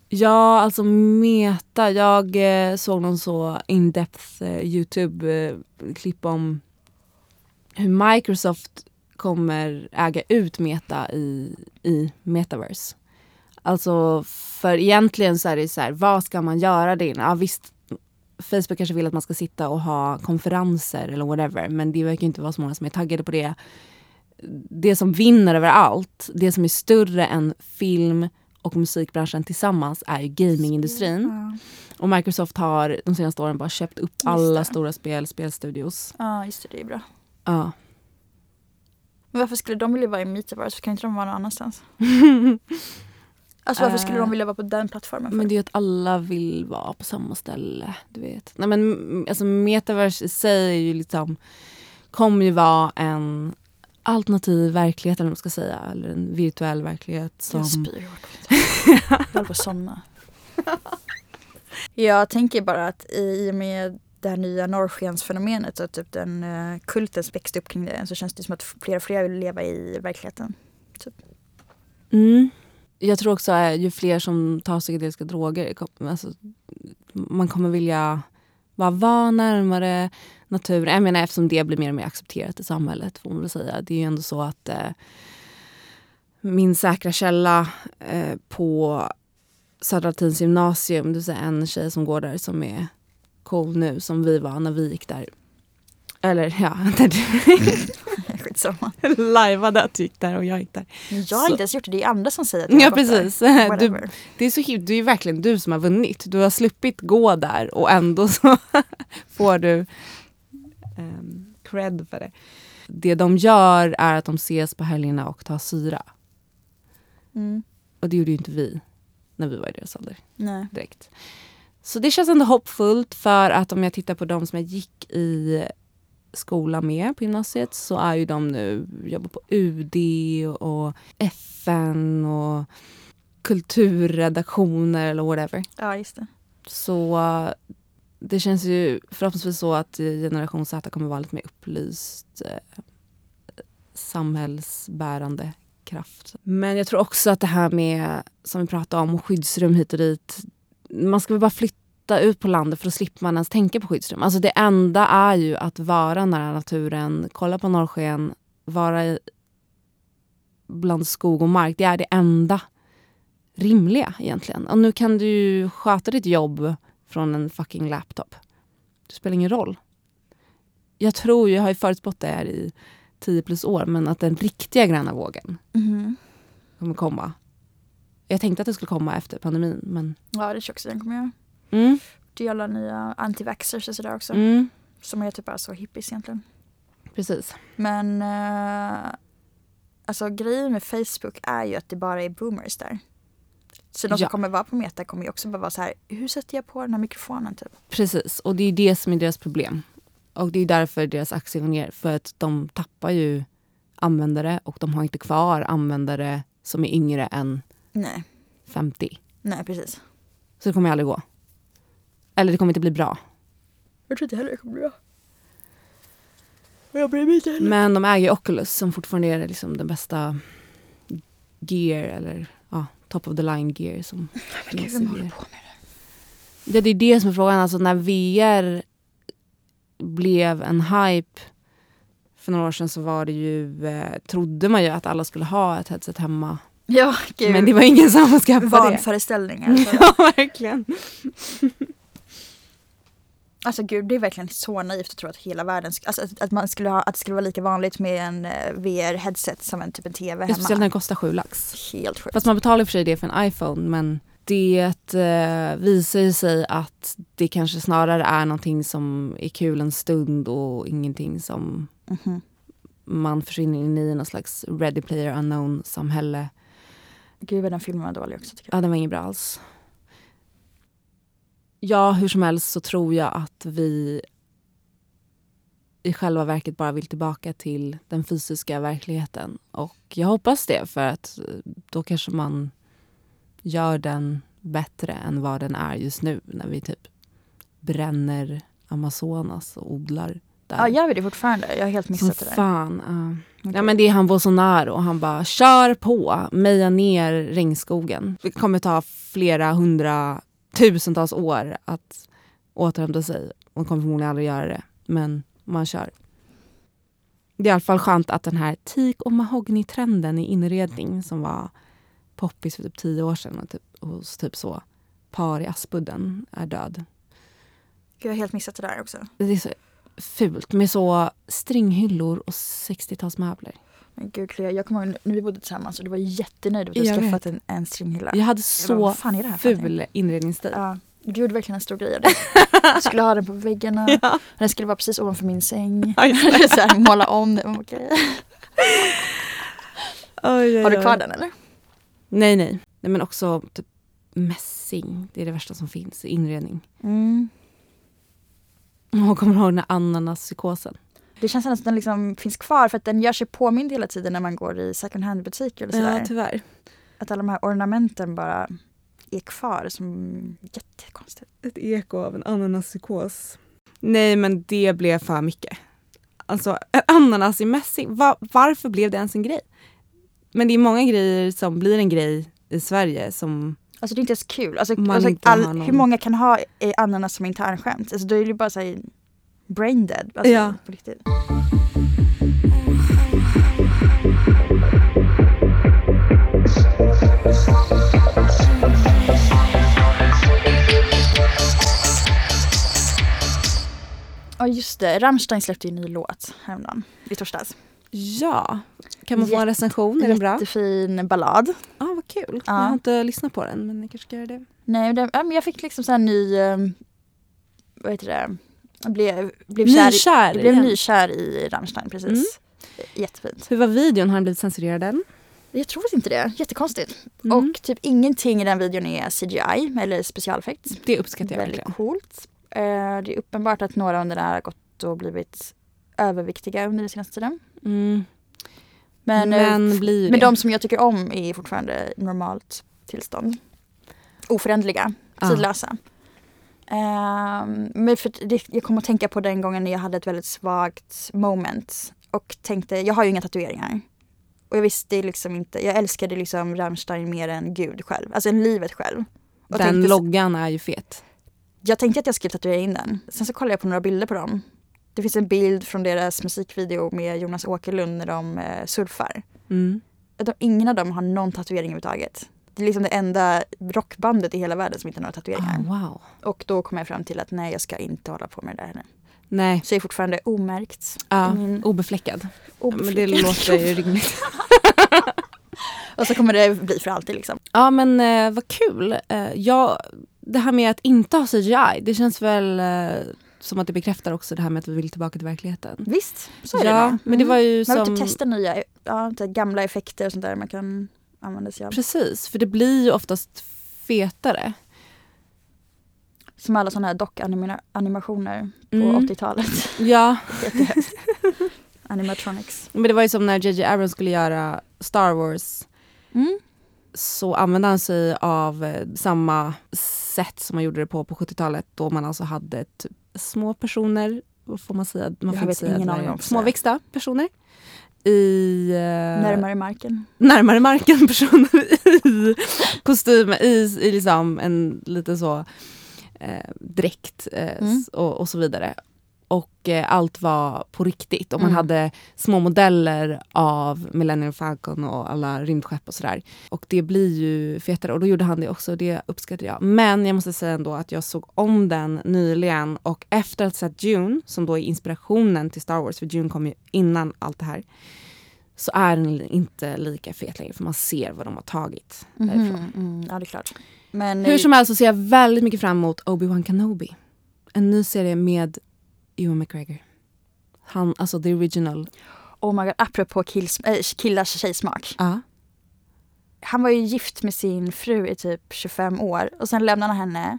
ja, alltså Meta. Jag eh, såg någon så in-depth eh, Youtube-klipp om hur Microsoft kommer äga ut Meta i, i Metaverse. Alltså för egentligen så är det så här, vad ska man göra det Ja visst, Facebook kanske vill att man ska sitta och ha konferenser eller whatever men det verkar inte vara så många som är taggade på det. Det som vinner över allt, det som är större än film och musikbranschen tillsammans är ju gamingindustrin. Ja. Och Microsoft har de senaste åren bara köpt upp alla stora spel, spelstudios. ja, just det, det är bra. Ja. Men varför skulle de vilja vara i Metaverse? Kan inte de vara någon annanstans? Alltså varför skulle Eh, de vilja vara på den plattformen? För? Men det är ju att alla vill vara på samma ställe. Du vet. Nej, men, alltså, metaverse i sig är ju liksom, kommer ju vara en alternativ verklighet eller vad man ska säga. Eller en virtuell verklighet. Som... Jag spyr. Jag håller på att somna. Jag tänker bara att i och med det här nya norrskensfenomenet och typ den eh, uh, kulten växte upp kring det så känns det som att fler och fler vill leva i verkligheten. Typ. Mm. Jag tror också att ju fler som tar psykedeliska droger, alltså, man kommer vilja bara vara närmare naturen. Jag menar eftersom det blir mer och mer accepterat i samhället. Får man väl säga. Det är ju ändå så att eh, min säkra källa eh, på Södra Latins gymnasium, det vill säga en tjej som går där som är cool nu, som vi var när vi gick där. Eller ja, när du Skitsamma. lajvade att du gick där och jag gick där. Jag har inte ens gjort det, det är andra som säger att jag Ja där. precis. Du, det är så himla- det är ju verkligen du som har vunnit. Du har sluppit gå där och ändå så får du um, cred för det. Det de gör är att de ses på helgerna och tar syra. Mm. Och det gjorde ju inte vi när vi var i deras ålder Nej. direkt. Så det känns ändå hoppfullt för att om jag tittar på de som jag gick i skola med på gymnasiet så är ju de nu jobbar på UD och FN och kulturredaktioner eller whatever. Ja just det. Så det känns ju förhoppningsvis så att generation Z kommer vara lite mer upplyst eh, samhällsbärande kraft. Men jag tror också att det här med, som vi pratade om, skyddsrum hit och dit. Man ska väl bara flytta ut på landet för att slippa man ens tänka på skyddsrum. Alltså det enda är ju att vara nära naturen, kolla på norrsken, vara bland skog och mark. Det är det enda rimliga egentligen. Och nu kan du ju sköta ditt jobb från en fucking laptop. Det spelar ingen roll. Jag tror, jag har ju förutspått det här i 10 plus år, men att den riktiga gröna vågen Mhm. kommer komma. Jag tänkte att det skulle komma efter pandemin, men... Ja det tror jag också den kommer göra. Mm, Det är alla nya antivaxxers och sådär också. mm, Som är typ bara så hippies egentligen. precis. Men eh, alltså grejen med Facebook är ju att det bara är boomers där. Så de som Ja. kommer vara på Meta kommer ju också bara vara så här, hur sätter jag på den här mikrofonen typ? Precis, och det är det som är deras problem. Och det är därför deras aktie går ner. För att de tappar ju användare och de har inte kvar användare som är yngre än Nej, 50. nej precis. Så det kommer aldrig gå. Eller det kommer inte bli bra. Jag tror inte heller det kommer bli bra. Och jag bryr mig inte heller. Men de äger ju Oculus som fortfarande är liksom den bästa gear eller ja, top of the line gear som Gud, finns i vem håller på med Ja, det är det som är frågan. Alltså när VR blev en hype för några år sedan så var det ju, eh, trodde man ju att alla skulle ha ett headset hemma. Det? Ja, gud. Men det var ingen som skaffade det. Vanföreställningar. Ja, verkligen. Alltså gud, det är verkligen så naivt att tro att hela världen, alltså att, att, man skulle ha, att det skulle vara lika vanligt med en eh, VR-headset som en typ en TV Ja, Speciellt när hemma. den kostar sju lax. Helt sjukt. Fast man betalar för sig det för en iPhone men det eh, visar ju sig att det kanske snarare är någonting som är kul en stund och ingenting som Mhm. man försvinner in i någon slags ready player unknown samhälle. Gud vad den filmen var dålig också tycker jag. Ja, den var ingen bra alls. Ja, hur som helst så tror jag att vi i själva verket bara vill tillbaka till den fysiska verkligheten. Och jag hoppas det för att eh, då kanske man gör den bättre än vad den är just nu när vi typ bränner Amazonas och odlar där. Ja, gör vi det fortfarande? Jag har helt Som missat det där. fan. ja. Okej. Ja, men det är han Bolsonaro. Han bara kör på, meja ner regnskogen. Det kommer ta flera hundratusentals år att återhämta sig. Man kommer förmodligen aldrig göra det, men man kör. Det är i alla fall skönt att den här teak och mahogny-trenden i inredning som var poppis för typ tio år sedan och typ, hos typ så par i Aspudden är död. Gud, jag har helt missat det där också. Det är så fult med så stringhyllor och 60-talsmöbler. Men gud, Clea, jag kommer ihåg när vi bodde tillsammans och du var jättenöjd att du Jag skaffat en, en stringhylla. Jag hade bara, så fan är det här ful inredningsstil. Ja, du gjorde verkligen en stor grej av det. Jag skulle ha den på väggarna. Ja. Den skulle vara precis ovanför min säng. Ja, så här, måla om den. Okay. Har du kvar den eller? Nej, nej. nej men också typ mässing. Det är det värsta som finns i inredning. Mm. Jag kommer ihåg den här ananaspsykosen. Det känns nästan att den liksom finns kvar för att den gör sig påmind hela tiden när man går i second hand butiker eller sådär. Ja, tyvärr. att alla de här ornamenten bara är kvar som jättekonstigt. Ett eko av en ananaspsykos. Nej, men det blev för mycket. Alltså, en ananas i mässing. Va- varför blev det ens en grej? Men det är många grejer som blir en grej i Sverige som... Alltså det är inte ens kul. Alltså, alltså, all, Hur många kan ha ananas som internskämt? Alltså då är det bara såhär brain dead. Alltså, Ja. på riktigt. Ja just det, Rammstein släppte ju en ny låt häromdagen i torsdags. Ja. Kan man få en recension? Är den bra? Jättefin ballad. Ja, vad kul. Ja. Jag har inte lyssnat på den, men jag kanske ska göra det. Nej, det, jag fick liksom så här ny, eh, vad heter det, jag blev, blev kär, Nykär jag blev nykär i Rammstein precis. Mm. Jättefint. Hur var videon? Har den blivit censurerad än? Jag tror inte det, jättekonstigt. Mm. Och typ ingenting i den videon är CGI eller specialeffekt. Det uppskattar jag Väldigt verkligen. coolt. Eh, det är uppenbart att några under det här har gått och blivit överviktiga under den senaste tiden. Mm. Men, eh, Men blir men de som jag tycker om är fortfarande normalt tillstånd. Oföränderliga, Ja. tidlösa. Ehm, men för det, jag kom att tänka på den gången när jag hade ett väldigt svagt moment och tänkte, jag har ju inga tatueringar. Och jag visste liksom inte, jag älskade liksom Rammstein mer än Gud själv, alltså än livet själv. Och Den tänkte, loggan är ju fet. jag tänkte att jag skulle tatuera in den. Sen så kollade jag på några bilder på dem. Det finns en bild från deras musikvideo med Jonas Åkerlund när de eh, surfar. Mm. De, ingen av dem har någon tatuering överhuvudtaget. Det är liksom det enda rockbandet i hela världen som inte har några tatueringar. Ah, wow. Och då kom jag fram till att nej, jag ska inte hålla på med det där heller. Nej, Så jag är fortfarande omärkt. ja, Min obefläckad. Ja, men det låter ju rimligt. Och så kommer det bli för alltid liksom. Ja men eh, vad kul. Eh, ja, det här med att inte ha CGI, det känns väl eh, som att det bekräftar också det här med att vi vill tillbaka till verkligheten. Visst, så är det ja, nog. men det var ju Man vill som... typ testa nya, ja, gamla effekter och sånt där man kan använda sig av. Precis, för det blir ju oftast fetare. Som alla sådana här dock-animationer på Mm. 80-talet. Ja. Animatronics. men det var ju som när JJ Abrams skulle göra Star Wars Mm. så använde han sig av eh, samma sätt som man gjorde det på på 70-talet då man alltså hade typ små personer, vad får man säga? Man Jag får vet säga ingen aning. Småväxta personer. I, eh, Närmare marken. närmare marken personer i kostym, i, i liksom en lite så eh, dräkt eh, Mm. och, och så vidare. Och eh, allt var på riktigt. Och man Mm. hade små modeller av Millennium Falcon och alla rymdskepp och sådär. Och det blir ju fetare. Och då gjorde han det också och det uppskattade jag. Men jag måste säga ändå att jag såg om den nyligen och efter att ha sett Dune, som då är inspirationen till Star Wars, för Dune kom ju innan allt det här, så är den inte lika fet längre för man ser vad de har tagit därifrån. Mhm, mm, ja, det är klart. Men Hur som helst så ser jag väldigt mycket fram emot Obi-Wan Kenobi. En ny serie med Ewan McGregor. Han, alltså the original. oh my god, apropå kills, äh, killars tjejsmak. Ja. Han var ju gift med sin fru i typ 25 år och sen lämnade han henne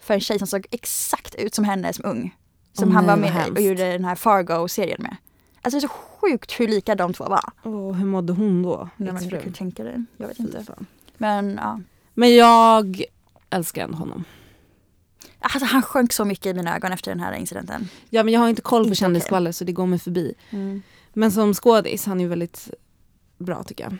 för en tjej som såg exakt ut som henne som ung. Som Åh, han nej, var med hemskt. och gjorde den här Fargo-serien med. Alltså det är så sjukt hur lika de två var. Åh, hur mådde hon då? Nej, men du kan tänka dig. Jag vet inte. Men ja. Men jag älskar ändå honom. Alltså, han sjönk så mycket i mina ögon efter den här incidenten. Ja men jag har inte koll på kändisskvaller så det går mig förbi. Men som skådis, han är ju väldigt bra tycker jag.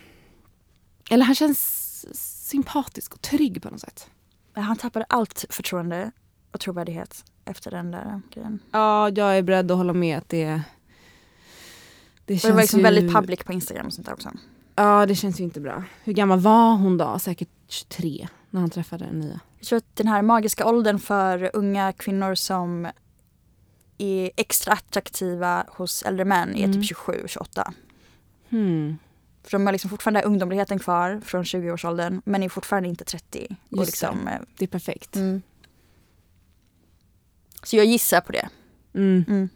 Eller han känns sympatisk och trygg på något sätt. Han tappade allt förtroende och trovärdighet efter den där grejen. Ja, jag är beredd att hålla med att det Det Och det känns var liksom ju... väldigt public på Instagram och sånt där också. Ja, det känns ju inte bra. Hur gammal var hon då? Säkert 23 när han träffade den nya. Jag tror att den här magiska åldern för unga kvinnor som är extra attraktiva hos äldre män är Mm. typ 27-28. Hmm. För de har liksom fortfarande ungdomligheten kvar från 20-årsåldern men är fortfarande inte 30. Och Just liksom, eh, Det är perfekt. mm. Så jag gissar på det. Mm. Mm.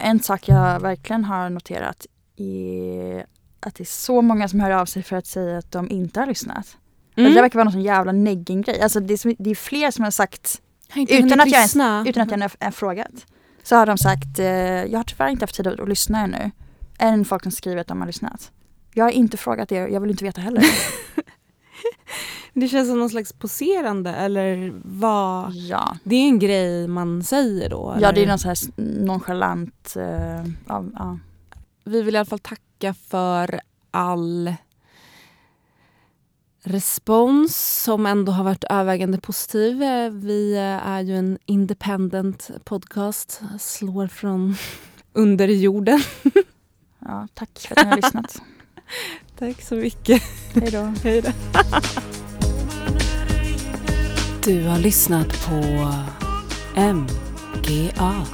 En sak jag verkligen har noterat är att det är så många som hör av sig för att säga att de inte har lyssnat. Mm. Det där verkar vara någon sån jävla negging-grej. Alltså det, är, som- det är fler som har sagt, Har utan att, jag ens, utan att jag har frågat, så har de sagt eh, jag har tyvärr inte haft tid att, lyssna ännu. Än folk som skriver att de har lyssnat. Jag har inte frågat er, jag vill inte veta heller. Det känns som någon slags poserande eller vad? ja. Det är en grej man säger då? ja, det är eller? någon sån här nonchalant, eh, ja, ja. Vi vill i alla fall tacka för all respons som ändå har varit övervägande positiv. Eh, Vi eh, är ju en independent podcast, slår från under jorden. ja tack för att ni har lyssnat. Tack så mycket. Hej då. Hej då. Du har lyssnat på MGA.